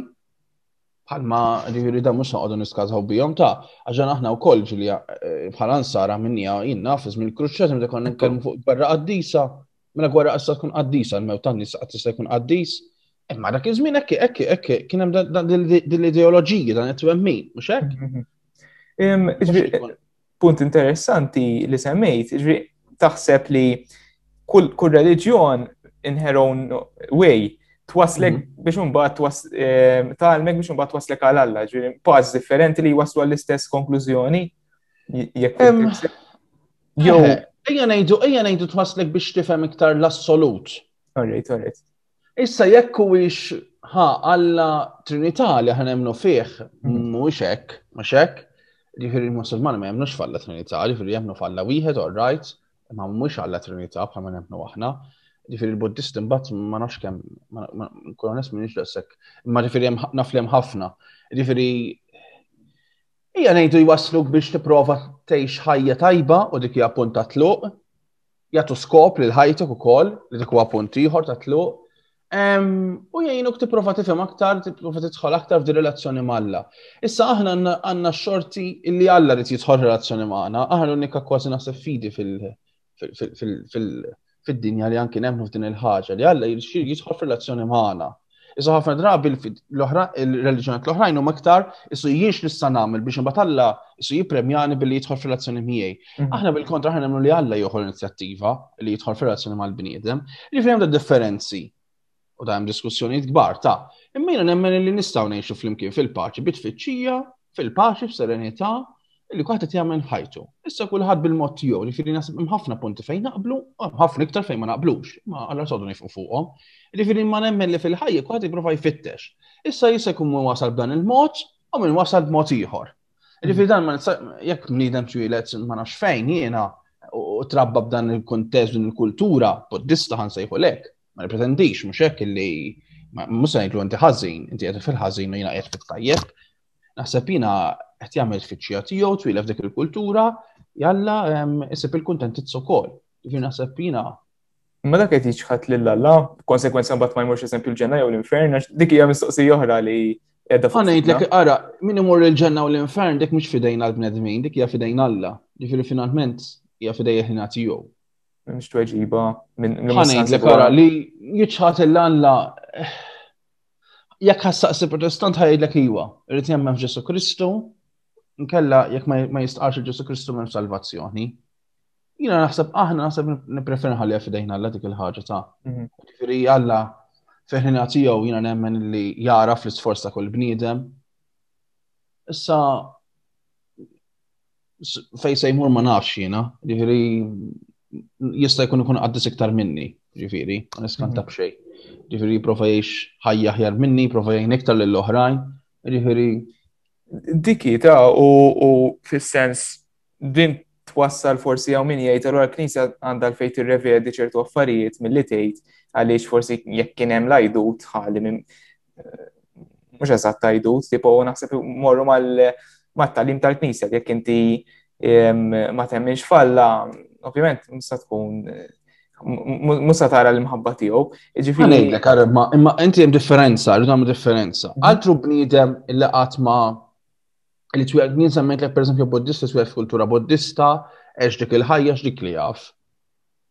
bħalma ġifieri da mhux noqogħdu niskazħu bihom ta' għaxan aħna wkoll ġilja eh, bħala nsara minnija jinna fiż mill-kruċċat meta konna nitkellmu fuq barra qaddisa Mela gwerra qasta tkun qaddisa, l-mew tan-nisa qatt jista' jkun qaddis. Imma dak iż-żmien hekk hekk hekk kien hemm din l-ideoloġiji dan it-twemmin, mhux hekk? Mhm. Ehm, punt interessanti li semmejt, ġri taħseb li kull reliġjon in her own way twaslek mhm. biex unbat ehm, talmek biex unbat twaslek għal Alla, ġri pass differenti li waslu għall-istess konklużjoni. Jew. Ejja ngħidu, ejja ngħidu tmasslek biex tifhem iktar l-assolut. Alright, alright. Issa jekk huwiex ħa Alla Trinità li aħna nemmnu fih, mhm. mhuwiex hekk, mhux hekk. Ġifieri l-Musulmani ma jemmnux f'Alla Trinità, ġifieri jemmnu f'Alla wieħed, all right, ma mhux Alla Trinità bħalma nemmnu aħna. Ġifieri l-Buddist imbagħad ma nafx kemm, koloness m'iniex daqshekk, imma ġifieri naf li hemm ħafna. Ġifieri Ejja ngħidu jwassluk biex tipprova tgħix ħajja tajba u dik hija punt ta' tluq. Jagħtu skop lil ħajtek ukoll li dik huwa punt ieħor ta' tluq. U jgħinuk tipprova tifhem aktar, tipprova tidħol aktar f'di relazzjoni malla. Issa aħna għandna xorti li Alla rid jidħol relazzjoni magħna, aħna l-unika kważi naħseb fidi fil- fid-dinja li anki nemmnu f'din il-ħaġa li Alla jidħol f'relazzjoni magħna. Iżda ħafna drabi il-reliġjoniet l-oħrajn huma aktar isu jiex nista' nagħmel biex imbagħad Alla isu jippremjani billi jidħol f'relazzjoni miegħi. Mhm. Aħna bil-kontra aħna nemmnu li Alla joħol inizjattiva li jidħol f'relazzjoni mal-bniedem. Li hemm differenzi U dajem diskussjonijiet kbar ta' imma jiena nemmen li nistgħu ngħixu flimkien fil-paċi bit-tfittxija, fil-paċi, f'serenità, li kwaħda jagħmel ħajtu. Issa kulħadd bil-mod tiegħu, jiġifieri naħseb hemm ħafna punti fejn naqblu, ħafna iktar fejn ma naqblux, ma alla sodu nifqu fuqhom. Jiġifieri ma nemmen li fil-ħajja kwaħda jipprova jfittex. Issa jista' jkun minn wasal b'dan il-mod u minn wasal b'mod ieħor. Jiġifieri dan ma jekk bniedem twieled ma nafx fejn jiena u trabba b'dan il-kuntest din il-kultura, buddista ħansejħu lek, Ma nipretendix, mhux hekk illi mhux se ngħidlu inti ħażin, inti qed fil-ħażin u jiena qed fit-tajjeb. Naħseb jiena qed jagħmel tfittxija tiegħu twila f'dik il-kultura, jalla isib il-kuntentizz ukoll. Ġifieri naħseb jiena Ma dak qed jiġħad lil Alla, konsekwenza mbagħad ma jmurx eżempju l-ġenna jew l-infern, għax dik hija mistoqsija oħra li qiegħda fuq. ngħidlek ara, min imur il-ġenna u l-infern dik mhux fidejn għall-bnedmin, dik hija fidejn Alla. Ġifieri finalment hija fidejh ħina tiegħu. Mhux tweġiba minn ngħidlek ara li jiċħat il-għanla jekk ħassaqsi protestant ħajdlek iwa, irrid jemmem Ġesu Kristu, nkella jekk ma jistqarx Ġesu Kristu minn salvazzjoni. Jina naħseb aħna naħseb nippreferi ħalli fidejn Alla dik il-ħaġa ta' mhm. ġifieri Alla feħnina tiegħu jiena nemmen li jara fl-isforz ta' kull bniedem. Issa Fej se jmur ma nafx jiena, ġifieri jista' jkun ikun qaddis iktar minni, ġifieri, ma niskanta mhm. b'xejn. Ġifieri jipprova jgħix ħajja ħjar minni, jipprova jgħin iktar lill oħrajn ġifieri. Diki ta' u fis-sens din twassal forsi għaw min jgħid allura l-Knisja għandha l-fejt irrevedi ċertu affarijiet mill-li tgħid għaliex forsi jekk kien hemm lajdut ħali mhux eżatt tajdut, tipo naħseb morru mal-talim tal-knisja jekk inti ma temminx falla, ovvjament musa tkun musa tara l-imħabba tiegħu. Ġifieri. Imma inti hemm differenza, rridu nagħmlu differenza. Mhm. Altru bniedem li qatt ma li tweled nien semmejtlek pereżempju Buddista tweled kultura Buddista, għex dik il-ħajja x'dik li jaf.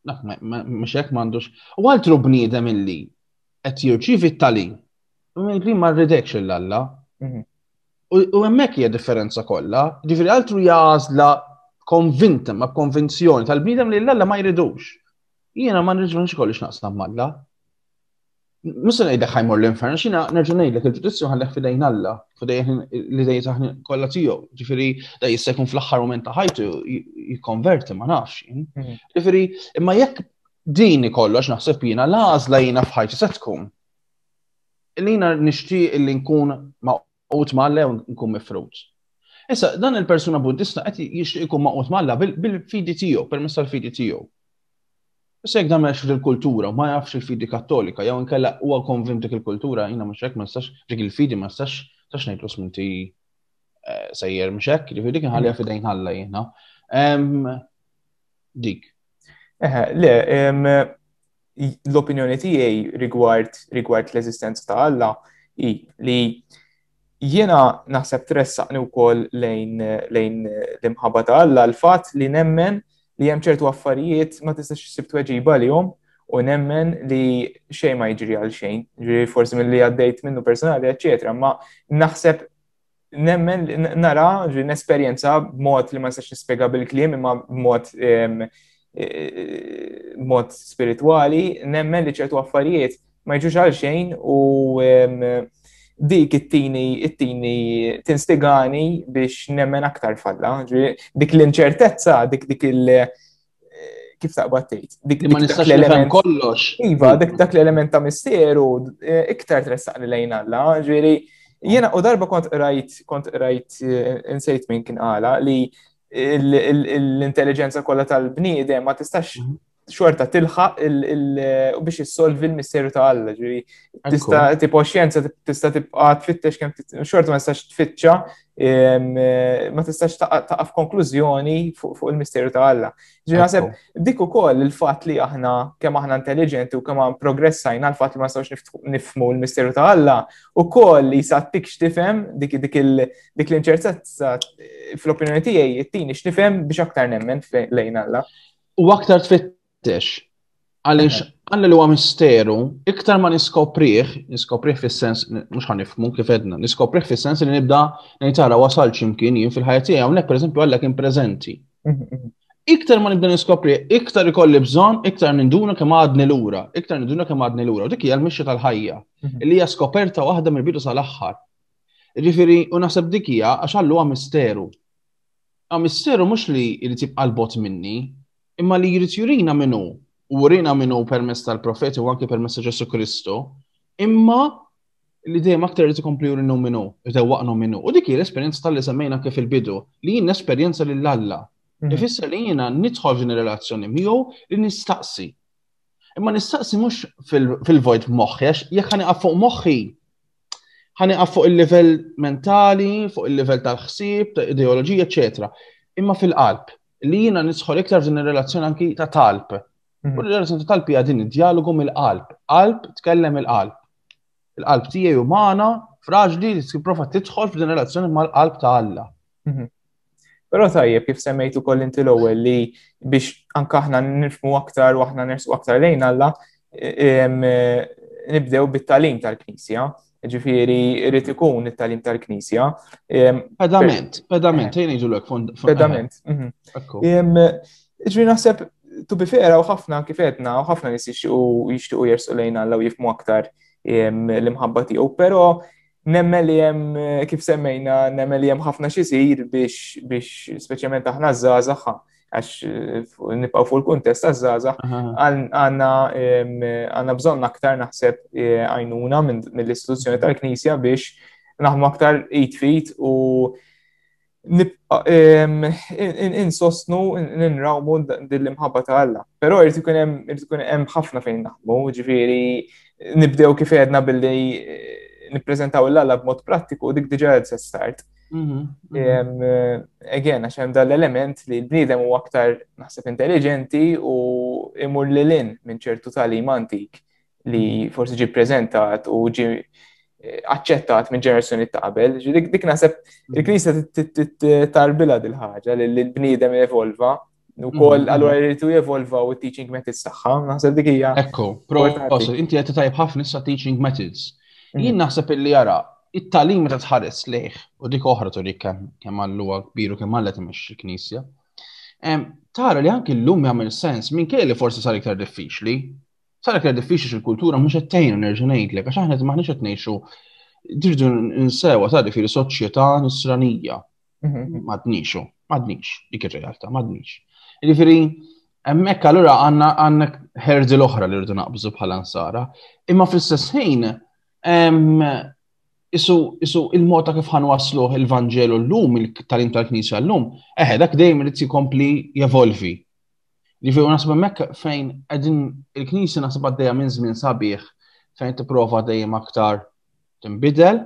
Mhux hekk m'għandux. U altru bniedem illi qed jirċievi t-tagħlim. Li ma rridekx lil Alla. Mhm. U hemmhekk hija differenza kollha, ġifieri altru hija għażla konvinta ma' konvinzjoni tal-bniedem li l-Alla ma jridux. Jiena ma nirġunx kollix naqsam malla. Musa ngħidlek ħajmur l-infern, xina nerġa' ngħidlek il-ġudizzju ħallek fidejn Alla, fidejn li dejjem taħni kollha tiegħu. Ġifieri da jista' jkun fl-aħħar mument ta' ħajtu jikkonverti ma nafx. Mhm. Ġifieri imma jekk Dini kollox naħseb jiena l-għażla jiena f'ħajti se tkun. Li jiena nixtieq li nkun maqut malla u nkun mifrut. Issa, dan il-persuna buddista qed jixtieq ikun maqut malla bil-fidi tiegħu, permezz tal-fidi tiegħu. Issa jekk dan ma jafx il-kultura, ma jafx il-fidi kattolika, jew inkella huwa konvint dik il-kultura, jiena mhux hekk ma nistax dik il-fidi ma nistax tax ngħidlu sminti eh, sejjer mhux hekk, jiġifieri dik inħallija fidejn ħalla jiena. Dik. Eħe, le, l-opinjoni tiegħi rigward rigward l-eżistenza ta' Alla hi li jiena naħseb tressaqni wkoll lejn lejn l-imħabba ta' Alla l-fatt li nemmen li hemm ċertu affarijiet ma tistax issib tweġiba lihom u nemmen li xejn ma jiġri għal xejn, ġri forsi mill-li għaddejt minnu personali, eccetera, ma naħseb nemmen nara ġi nesperjenza b'mod li ma nistax nispjega bil-kliem imma b'mod mod spirituali, nemmen li ċertu affarijiet ma jġux għal xejn u dik it-tini, it-tini tinstigani biex nemmen aktar falla. Dik l-inċertezza, dik dik il- kif taqbad tgħid. Dik ma nistax l-element kollox. Iva, dik dak l-element ta' misteru eh, iktar tressaq li lejn Alla, ġieri jiena u darba kont qrajt kont qrajt eh, insejt minn kien qala li l-intelligenza kollha tal-bniedem ma tistax mhm. xorta tilħaq biex issolvi l-misteru ta' Alla, ġieri tista' tipo xjenza tista' tibqa' tfittex kemm xorta ma tistax tfittxa ma tistax taqaf konklużjoni fuq il-misteru ta' Alla. Ġinaseb, dik ukoll il-fatt li aħna kemm aħna intelligenti u kemm progressajna l-fatt li ma nistgħux nifmu l-misteru ta' Alla, ukoll li sattik x'tifhem dik dik l-inċertezza fl-opinjoni tiegħi jittini x'nifhem biex aktar nemmen lejn Alla. U aktar tfit Tix. Għaliex għanna li huwa misteru, iktar ma niskopriħ, niskopriħ fis-sens, mhux ħan nifmu kif edna, niskopriħ fis-sens li nibda ngħidara wasal x'imkien jien fil-ħajja tiegħi hawnhekk pereżempju għalla kien preżenti. Iktar ma nibda niskopriħ, iktar ikolli bżonn, iktar ninduna kemm għadni lura, iktar ninduna kemm għadni lura, u dik hija l-mixja tal-ħajja, mhm. li hija skoperta waħda mill-bidu sal-aħħar. Ġifieri, u naħseb dik hija għax għallu misteru. Għam misteru mhux li jrid jibqa' l-bot minni, imma li jrid jurina min hu, u urina min hu permezz tal-profeti u anke permezz ta' Ġesu Kristu, imma li dejjem aktar irid ikompli jurinu min hu, idewwaqnu min hu. U dik hi l-esperjenza tal-li semmejna kif il-bidu, li jien nesperjenza lil Alla. Mhm. Ifisser li jiena nidħol din ir-relazzjoni miegħu li nistaqsi. Imma nistaqsi mhux fil-vojt moħħi, għax jekk ħaniqaf fuq moħħi, ħaniqaf fuq il-livell mentali, fuq il-livell tal-ħsieb, ta' ideoloġija, eċetera. Imma fil-qalb, li jiena nisħol iktar f'din ir-relazzjoni anki ta' talb. Mhm. U r-relazzjoni ta' talb hija din id-dialogu mill-qalb. Qalb tkellem il-qalb. Il-qalb tiegħi umana, fraġli li tipprova tidħol f'din relazzjoni mal-qalb ta' Alla. Mhm. Però tajjeb kif semmejt ukoll inti l-ewwel li biex anke aħna nifmu aktar u aħna nersu aktar lejn Alla nibdew bit-talim tal-Knisja. Ġifiri, irrit ikun it-talim tal-Knisja. Pedament, pedament, jien iġu l-ek fond. Pedament. Mhm. Ġifiri, naħseb, tu bifera u ħafna kifetna, u ħafna nis jishtiqu jersu lejna l jifmu aktar l-imħabba tiegħu, pero nemmel li jem, kif semmejna, nemmel li jem ħafna xisir biex, biex, speċjalment aħna zazaxa, għax nibqaw fuq il-kuntest għazzaza, għanna bżon aktar naħseb eh, għajnuna mill-istituzzjoni tal-Knisja biex naħmu aktar it-fit u insostnu, ninrawmu dill-imħabba ta' Alla. Pero irrid ikun hemm ħafna fejn naħmu, ġifieri nibdew kif għedna billi eh, nippreżentaw l-Alla b'mod prattiku dik diġà qed start. Mhm, mhm. Again, għax hemm dal-element li l-bniedem u aktar naħseb intelligenti u imur li lin minn ċertu talim antik li mhm. forsi ġi prezentat u ġi eh, aċċettat minn ġenerazzjoni ta' qabel. Dik naħseb il-Knisja tarbila dil-ħaġa li l-bniedem evolva U koll, mm-hmm. allora jritu jevolva u teaching methods taħħa, naħseb dik hija. Ekku, pro, inti għetti tajb ħafna issa teaching methods. Mm-hmm. Jien naħseb illi jara, it-talim ta' tħares leħ u dik oħra tu dik kemm għalluwa kbiru kemm għallet imexx il-knisja. Tara li anki l-lum jagħmel sens minn kelli forsi sar iktar diffiċli. Sar iktar diffiċli xil-kultura mhux qed tgħin nerġa' ngħidlek għax aħna maħniex qed ngħixu dirdu nsewa tara fi soċjetà nisranija. Mhm. Madnix, oh, madnix, dik ir-realtà, madnix. Ġifieri, hemmhekk allura għandna għandna ħerdi l-oħra li rridu naqbżu bħala nsara, imma fl-istess ħin isu isu il-mod ta' kif ħan wasluh il-Vanġelu llum, il-talim tal-Knisja llum, eħe dak dejjem irid jkompli jevolvi. Ġifieri naħseb hemmhekk fejn qegħdin il-Knisja naħseb għaddejja minn żmien sabiħ fejn tipprova dejjem aktar tinbidel,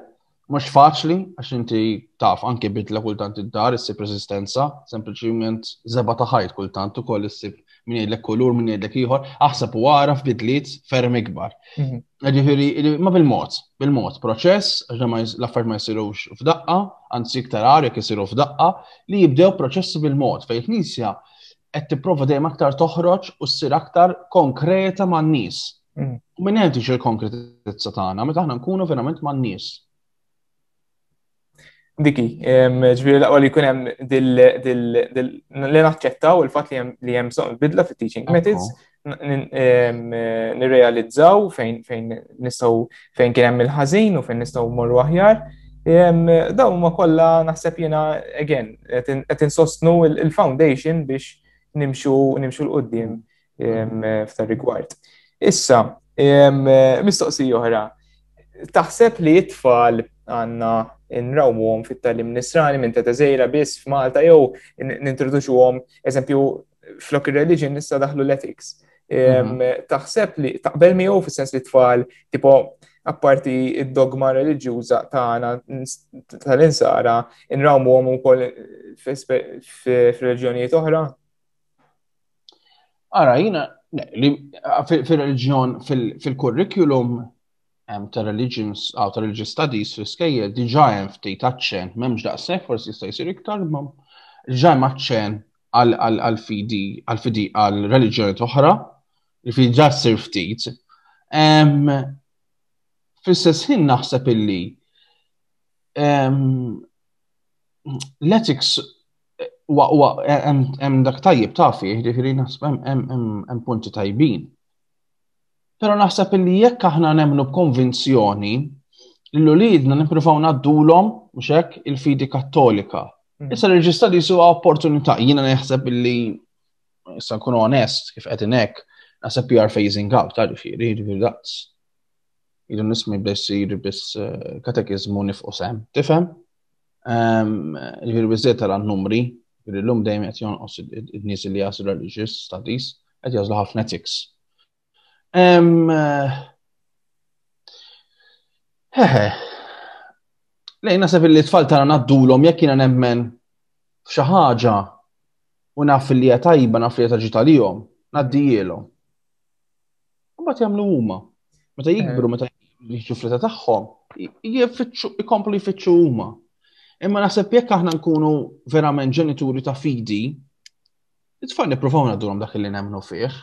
mhux faċli għax inti taf anke bidla kultant id-dar issib resistenza, sempliċiment żeba ta' ħajt kultant ukoll issib min jgħidlek kulur, min jgħidlek ieħor, aħseb u għara f'bidliet ferm ikbar. Mhm. Ġifieri ma bil-mod, bil-mod, proċess, għax l-affarijiet ma jsirux f'daqqa, anzi iktar għar jekk isiru f'daqqa, li jibdew proċessi bil-mod fejn knisja qed tipprova dejjem aktar toħroġ u ssir aktar konkreta man-nies. Mm. U minn hemm tiġi l-konkretezza tagħna meta aħna nkunu verament man-nies. Diki, ġbir l-aqwa li kunem li naċċettaw il-fat li jem soq bidla fit teaching methods, nirrealizzaw fejn fejn nistaw fejn kien hemm il-ħażin u fejn nistaw morru aħjar. Daw ma kollha naħseb jiena again qed insostnu il-foundation biex nimxu nimxu l-qudiem f'dan rigward. Issa, mistoqsija oħra, taħseb li t-tfal għandna nrawmuhom fit-tagħlim nisrani minn teta' żejra biss f'Malta jew nintroduċuhom eżempju flok ir-reliġjon nista' daħlu l-ethics. Mhm. Taħseb li taqbel miegħu fis-sens li tfal tipo apparti id-dogma reliġjuża tagħna tal-insara nrawmuhom ukoll f'reliġjonijiet oħra? Ara, jina, fil-reġjon, fil-kurrikulum ta' religions, għaw ta' religious studies fil-skejja, diġa jen ftit għacċen, memx daqsek, forsi jista' jisir iktar, ma ġaj maċċen għal-fidi, għal-fidi, għal-reliġjoni toħra, il-fidi ġa sir ftit. Fil-sess ħin naħseb illi l-ethics hemm dak tajjeb tafi, ġifieri naħseb hemm punti tajbin. Però naħseb li jekk aħna nemmnu b'konvinzjoni li l-ulidna nippruvaw naddulhom mhux hekk il-fidi kattolika. Mm. Issa reġistra li suha opportunità jiena naħseb li issa nkun onest kif qed hekk naħseb PR phasing out ta' ġifieri, ġifieri daqs. Idu nismi biss jiri biss eh, katekizmu nifqu sem, tifhem? Il-vir bizzet tal-numri, il-lum dejjem qed jonqos id-nies li jaslu religious studies, qed jażlu ħafna ethics. Hehe. Lej nasab li tfal tara naddulhom jekk jiena nemmen f'xi ħaġa u naf li hija tajba naf li hija taġi talihom, ngħaddijielhom. Mbagħad jagħmlu huma. Meta jikbru, eh. meta jiġu fleta tagħhom, ikomplu jfittxu huma. Imma naħseb jekk aħna nkunu verament ġenituri ta' fidi, it-tfal nippruvaw ngħadulhom dak li nemmnu fih.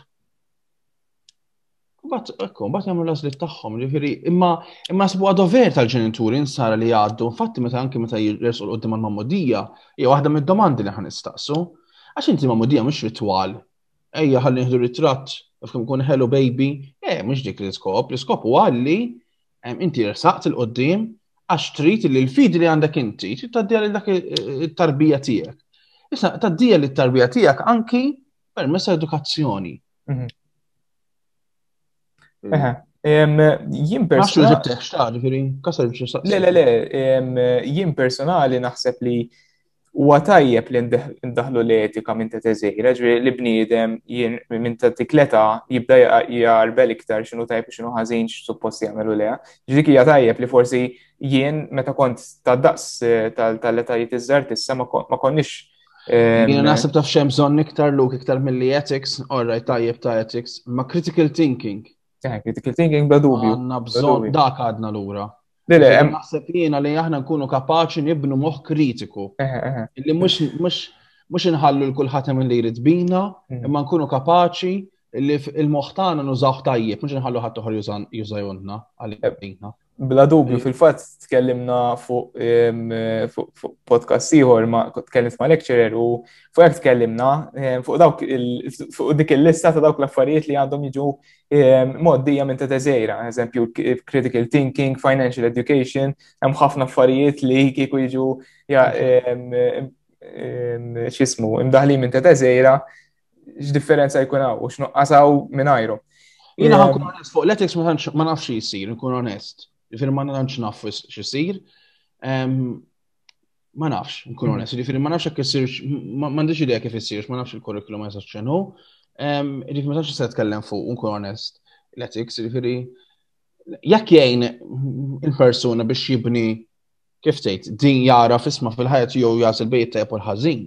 Bat, ekku, bat jamlu lażlit tagħhom, ġifieri, imma imma sbu dover tal-ġenituri nsara li għaddu, infatti meta anke meta jirsu l-qoddim għal-mamudija, jew waħda mid-domandi li ħan nistaqsu, għax inti mamudija mhux ritwal ejja ħalli nieħdu ritratt, f'kim kun hello baby, eh, mhux dik l-iskop, l-iskop u għalli, inti rsaqt il-qoddim, għax trid li l-fidi li għandek inti, trid taddija li dak it-tarbija tiegħek. Issa, taddija li t-tarbija tiegħek anki permessa edukazzjoni. Mhm. Jien personali. Le, le, le, jien personali naħseb li huwa tajjeb li ndaħlu l-etika minn ta' teżejra, ġri li bniedem jien minn ta' tikleta jibda jarbel iktar xinu tajjeb xinu ħażin x'suppost jagħmelu leha. Ġri hija tajjeb li forsi jien meta kont ta' daqs tal-etajiet iż-żar tissa ma konniex Jena naħseb taf xem zon iktar luk iktar mill-li ethics, orraj tajjeb ta' ethics, ma critical thinking. Eh, critical thinking bla dubju. Għanna bżon dak għadna l-ura. Lele, naħseb jena li aħna nkunu kapaċi nibnu moħ kritiku. Eh, eh, li mux nħallu l-kulħatem li jrid bina, mm. imma nkunu kapaċi li il-moħtana nużaw tajjeb, mux nħallu ħadd uħor jużajunna għalina. Bla dubju, fil-fatt tkellimna fuq podcast ieħor ma tkellimt ma' lecturer u fuq hekk tkellimna fuq dawk fuq dik il-lista ta' dawk l-affarijiet li għandhom jiġu moddija minn ta' teżejra, eżempju critical thinking, financial education, hemm ħafna affarijiet li kieku jiġu x'ismu imdaħli minn ta' teżejra x'differenza jkun hawn u x'nuqqas hawn mingħajru. Jiena ħankun ehm, onest fuq l-ethics ma nafx jisir, nkun onest. Ġifieri ma nafx naf x'isir. Ehm, ma nafx, nkun hmm. onest. Ġifieri ma nafx jekk isir, ma m'għandix idea kif isir, ma nafx il-kurrikulum eżatt x'inhu. Ehm, ġifieri ma tantx se tkellem fuq, nkun onest. L-ethics, ġifieri jekk jgħin il-persuna biex jibni kif tgħid din jara fisma fil-ħajja tiegħu jasel bejt tajb u l-ħażin,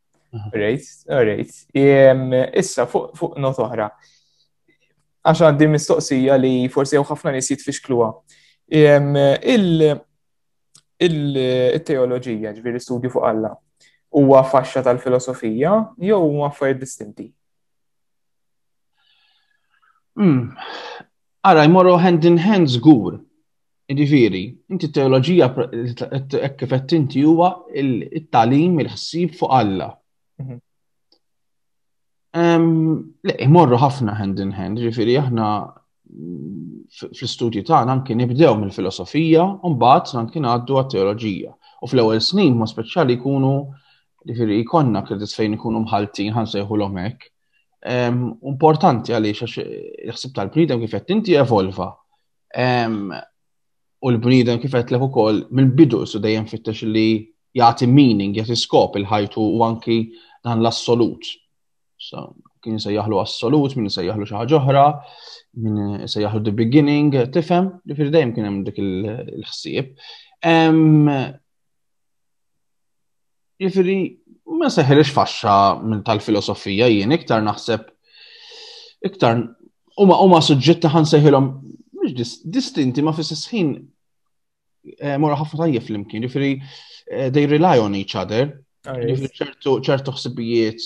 Rejt, rejt. Issa, fuq not oħra. Għax għaddi mistoqsija li forsi jew ħafna nies jitfixkluha. Il-teoloġija, ġviri studju fuq Alla, huwa faxxa tal-filosofija jew huma affarijiet distinti? Hmm. Ara, jmorru hand in hand żgur. Jiġifieri, inti t-teoloġija hekk kif qed inti huwa t-tagħlim il-ħsieb fuq Alla. Mhm. Le, imorru ħafna hand in hand, ġifiri aħna fl-istudju tagħna anki nibdew mill-filosofija u mbagħad anki ngħaddu għat-teoloġija. U fl-ewwel snin ma speċjali jkunu ġifiri jkollna kredit fejn ikunu mħaltin ħan sejħu l-omek. Importanti għaliex għax il-ħsib tal-bniedem kif qed inti evolva. U l-bniedem kif qed ukoll mill-bidu su dejjem fittex li jagħti meaning, jagħti skop il-ħajtu u anki dan l-assolut. Kien se jaħlu assolut, min se jaħlu xi ħaġa oħra, min se jaħlu the beginning, tifhem, ġifieri dejjem kien hemm dik il-ħsieb. Jiġifieri ma seħilx faxxa minn tal-filosofija jien iktar naħseb iktar huma huma suġġetti ħan seħilhom mhux distinti ma fis ħin eh, mora ħafna tajjeb flimkien, jiġifieri eh, they rely on each other. Ah, ċertu ħsibijiet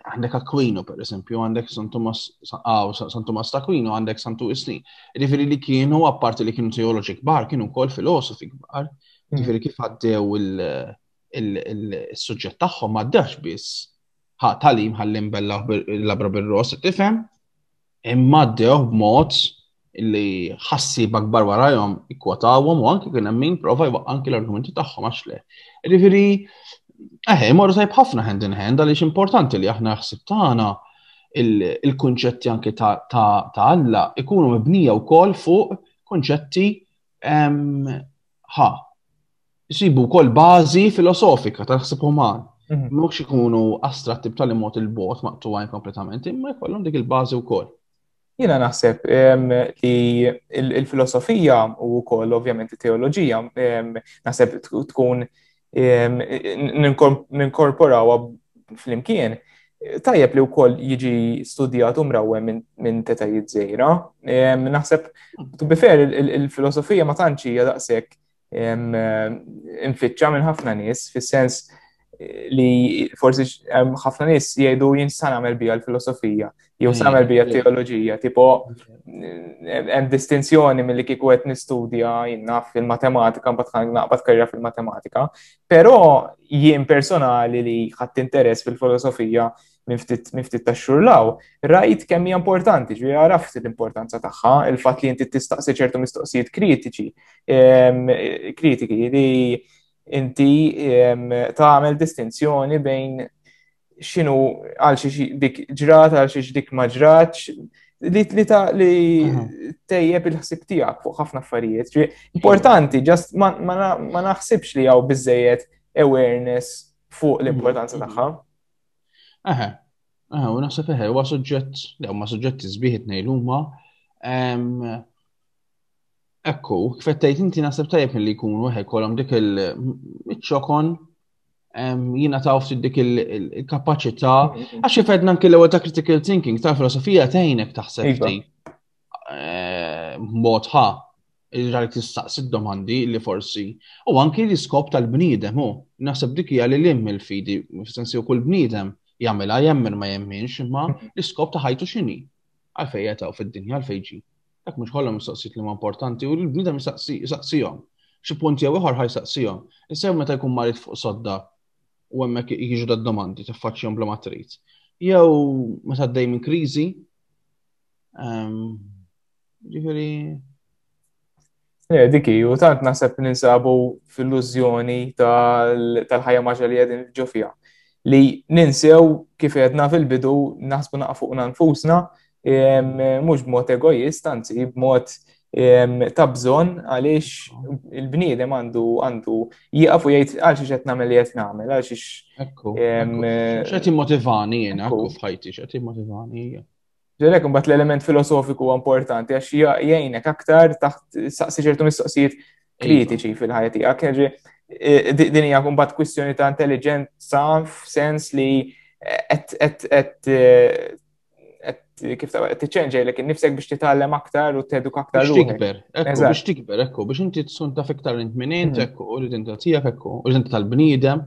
għandek Aquino, per esempio, għandek San Tomas Aw, San Tomas Aquino, għandek Santu Isni. Riferi li kienu, apparti li kienu teoloġi kbar, kienu kol filosofi kbar. Mm. Riferi kif għaddew il-sujġet tagħhom għaddax biss. Talim ħallim bella labra bil-ros, tifhem? Imma għaddewh b'mod li ħassi bakbar warajhom ikkwotawhom u anki kien hemm min prova jwaqqa' anki l-argumenti tagħhom għax le. Jiġifieri eħe jmorru tajb ħafna hand in hand għaliex importanti li aħna ħsib tagħna il-kunċetti anki ta' Alla ikunu mibnija wkoll fuq kunċetti ħa jisibu wkoll bażi filosofika tal-ħsib uman. Mhm. Mhux ikunu astratti b'tali mod il-bot maqtuwajn kompletament, imma jkollhom dik il-bażi wkoll. Jiena naħseb li il-filosofija u wkoll ovvjament it-teoloġija naħseb tkun ninkorporawha flimkien tajjeb li wkoll jiġi studjat umrawe minn teta' żgħira. Naħseb to be fair il-filosofija ma tantx hija daqshekk infittxa minn ħafna nies, fis-sens li forsi ħafna nies jgħidu jien sa nagħmel bija l-filosofija, jew sa nagħmel bija teoloġija, tipo hemm distinzjoni milli kieku qed nistudja jinnaf fil-matematika mbagħad naqbad karriera fil-matematika, però jien personali li ħadd interess fil-filosofija minn ftit ta' xhur law, rajt kemm hija importanti, ġifieri għaraft l-importanza tagħha, il-fatt li inti tistaqsi ċertu mistoqsijiet kritiċi, ehm, kritiki li inti ehm, tagħmel distinzjoni bejn xinu għal xiex dik ġrat, għal xiex dik ma ġratx, li li ta' li mhm. tejjeb il-ħsib tiegħek fuq ħafna affarijiet. Importanti, ġast ma naħsibx li hawn biżejjed awareness fuq l-importanza mhm. tagħha. Eħe, eħe, u naħseb eħe, huwa suġġett, le huma suġġetti sbieħ it-tnejn huma. Ekku, kif qed tgħid inti naħseb tajjeb li jkunu eħe kolom dik il-ċokon jina taw ftit dik il-kapaċità għax kif qedna anke l-ewwel ta' critical thinking ta' filosofija tgħinek taħseb iva. ftit eh, mod ħa il-rajt tistaqsi domandi li forsi u anki l-iskop tal-bniedem u naħseb dik hija li lim il-fidi, f'sensi u kull bniedem jagħmilha jemmen ma jemminx imma l-iskop ta' ħajtu x'inhi. Għalfejn qed hawn fid-dinja għalfejn ġi. Dak mhux kollha mistoqsijiet li ma importanti u l-bniedem jistaqsihom. Xi punt jew ieħor ħajstaqsihom. Issa meta jkun marid fuq sodda u hemmhekk jiġu dad-domandi tiffaċċjhom bla ma trid. Jew meta għaddej minn kriżi, ehm, Ġifieri. Eh, diki, u tant naħseb ninsabu fil-lużjoni tal-ħajja maġa li għedin ġo fija. Li ninsew kif għedna fil-bidu naħsbu naqfu nfusna, mux b'mod egoist, anzi b'mod ta' bżon għaliex il-bniedem għandu għandu jieqaf u jgħid għal xiex qed nagħmel li qed nagħmel għal xiex. Ekku. X'qed immotivani jiena ekku f'ħajti, x'qed immotivani hija. Ġerek, mbagħad l-element filosofiku huwa importanti għax jgħinek aktar taħt saqsi ċertu mistoqsijiet iva. kritiċi fil-ħajja tiegħek. Eh, din hija mbagħad kwistjoni ta' intelligenza f'sens li qed eh, kif ta' tiċċenġa lek innifsek biex titgħallem aktar u teduk aktar. Biex tikber, ekku, biex tikber, ekku, biex inti tsun ta' fiktar int minn int, hmm. ekku, u l-identità tiegħek, ekku, u l-identità tal-bniedem,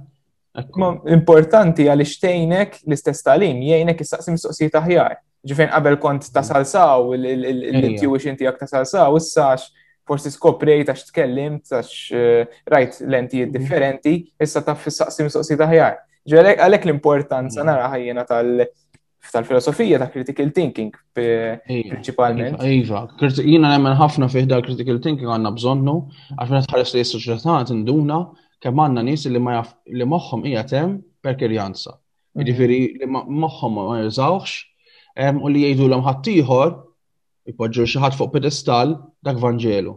Ma importanti għaliex tgħinek l-istess talim, jgħinek issaqsi mistoqsijiet aħjar. Ġifen qabel kont ta' salsaw, il-tuition tiegħek ta' salsaw, issax forsi skoprejt għax tkellim, għax eh, rajt lentijiet mhm. differenti, issa taf fissaqsi mistoqsijiet aħjar. Ġalek għalek l-importanza mhm. nara ħajjena tal- tal-filosofija ta' critical thinking principalment. Iva, jina nemmen ħafna fih da' critical thinking għanna bżonnu, għax meta tħares li s-soċjetà tinduna kemm għandna nies li ma jaf li moħħhom hija tem perkerjanza. Mhm. Jiġifieri li moħħhom ma jużawx u li jgħidu l ħaddieħor jpoġġu xi ħadd fuq pedestal dak Vanġelu.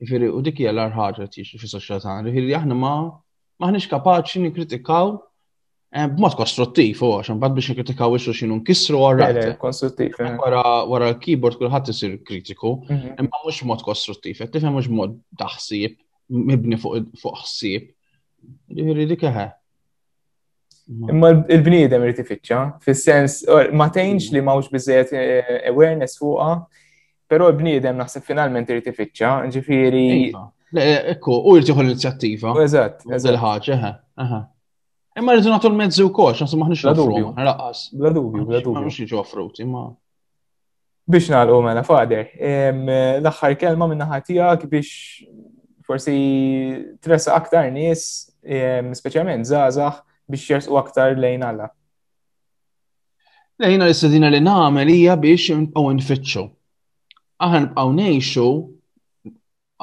Jiġifieri u dik hija l-ar ħaġa tixi fis-soċjetà. Jiġifieri aħna ma maħniex kapaċi nikkritikaw Eh, b'mod kostruttiv, u għax mbagħad biex nikritikaw ix xinu nkissru għarra. Eh, konstruttiv. Eh. Wara l-keyboard kulħadd isir kritiku, mhm. imma mhux mod kostruttiv, qed tifhem mhux mod daħsib, mibni fuq ħsieb. Ġifieri dik eħe. Imma il-bniedem irid ifittxa, fis-sens ma tgħinx li m'hawnx biżejjed awareness fuqha, però l-bniedem naħseb finalment irid ifittxa, ġifieri. Iva. Ekku, u jirtiħu l-inizjattiva. Eżatt, eżatt. ħaġa Imma rridu nagħtu l-mezzi wkoll, x'għax maħniex nafru, raqqas. Bla dubju, bla dubju. Mhux jiġu offrut, imma. Biex nagħlqu mela fader, l-aħħar kelma minn naħa tiegħek biex forsi tressa aktar nies, speċjalment żgħażagħ biex jersqu aktar lejn Alla. Lejna l-istedina li nagħmel hija biex nibqgħu nfittxu. Aħna nibqgħu ngħixu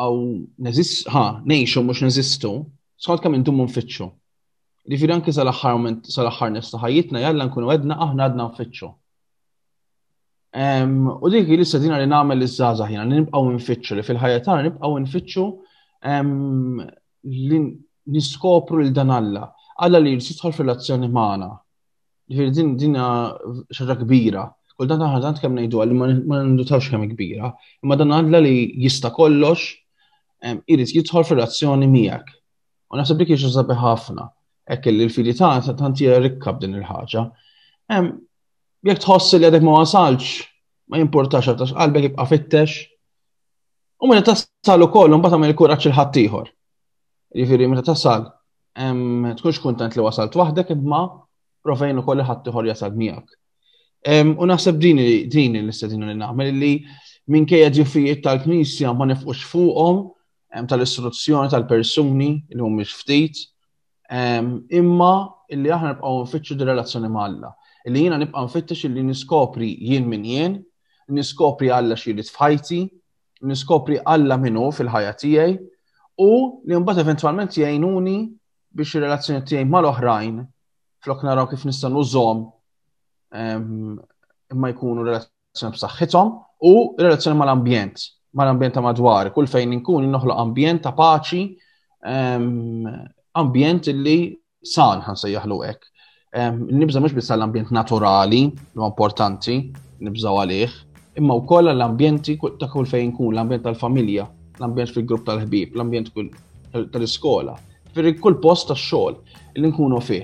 Aw neżist, ha, ngħixu mhux neżistu, skont kemm intumu nfittxu. Ġifieri anke sal-aħħar moment, sal-aħħar nifs ta' ħajjitna jalla nkunu għedna aħna għadna nfittxu. U dik li sedina li nagħmel iż-żgħażagħ jiena li nibqgħu nfittxu li fil-ħajja tagħna nibqgħu nfittxu li niskopru lil dan Alla. Alla li jrid jidħol f'relazzjoni magħna. Ġifieri din din xaġa kbira. Kull dan aħna tant kemm ngħidu li ma nindutawx kemm kbira, imma dan għadla li jista' kollox irid jidħol fir-razzjoni miegħek. U naħseb li kiex żabi ħafna, hekk li l-fidi ta' tant hija rikka b'din il-ħaġa. Jekk tħossi li għadek ma wasalx, ma jimportax għatax qalbek jibqa' fittex. U meta tasal ukoll imbagħad tagħmel kuraġġ il-ħaddieħor. Jiġifieri meta tasal, tkunx kuntent li wasalt waħdek imma provejn ukoll li ħadd ieħor jasal miegħek. U naħseb din din l-istedina li nagħmel li minkejja ġifijiet tal-Knisja ma nifqux fuqhom tal-istruzzjoni tal-persuni li mhumiex ftit, imma illi aħna nibqgħu nfittxu di relazzjoni ma' Alla. Illi jiena nibqa' nfittex illi niskopri jien min jien, niskopri Alla xi jrid f'ħajti, niskopri Alla min hu fil-ħajja tiegħi u li mbagħad eventwalment jgħinuni biex ir-relazzjoni tiegħi mal-oħrajn flok naraw kif nista' nużhom ehm, imma jkunu relazzjoni b'saħħithom u relazzjoni mal-ambjent, mal-ambjent ta' madwar, kull fejn inkun noħloq ambjent ta' paċi, ehm, ambjent li san, ħan sejjaħlu hekk. Nibża mhux biss l-ambjent naturali, li importanti, nibżaw għalih, imma wkoll l-ambjenti ta' kull fejn kun, l-ambjent tal-familja, l-ambjent fil-grupp tal-ħbib, l-ambjent tal-iskola, fir kull post tax-xogħol li nkunu fih.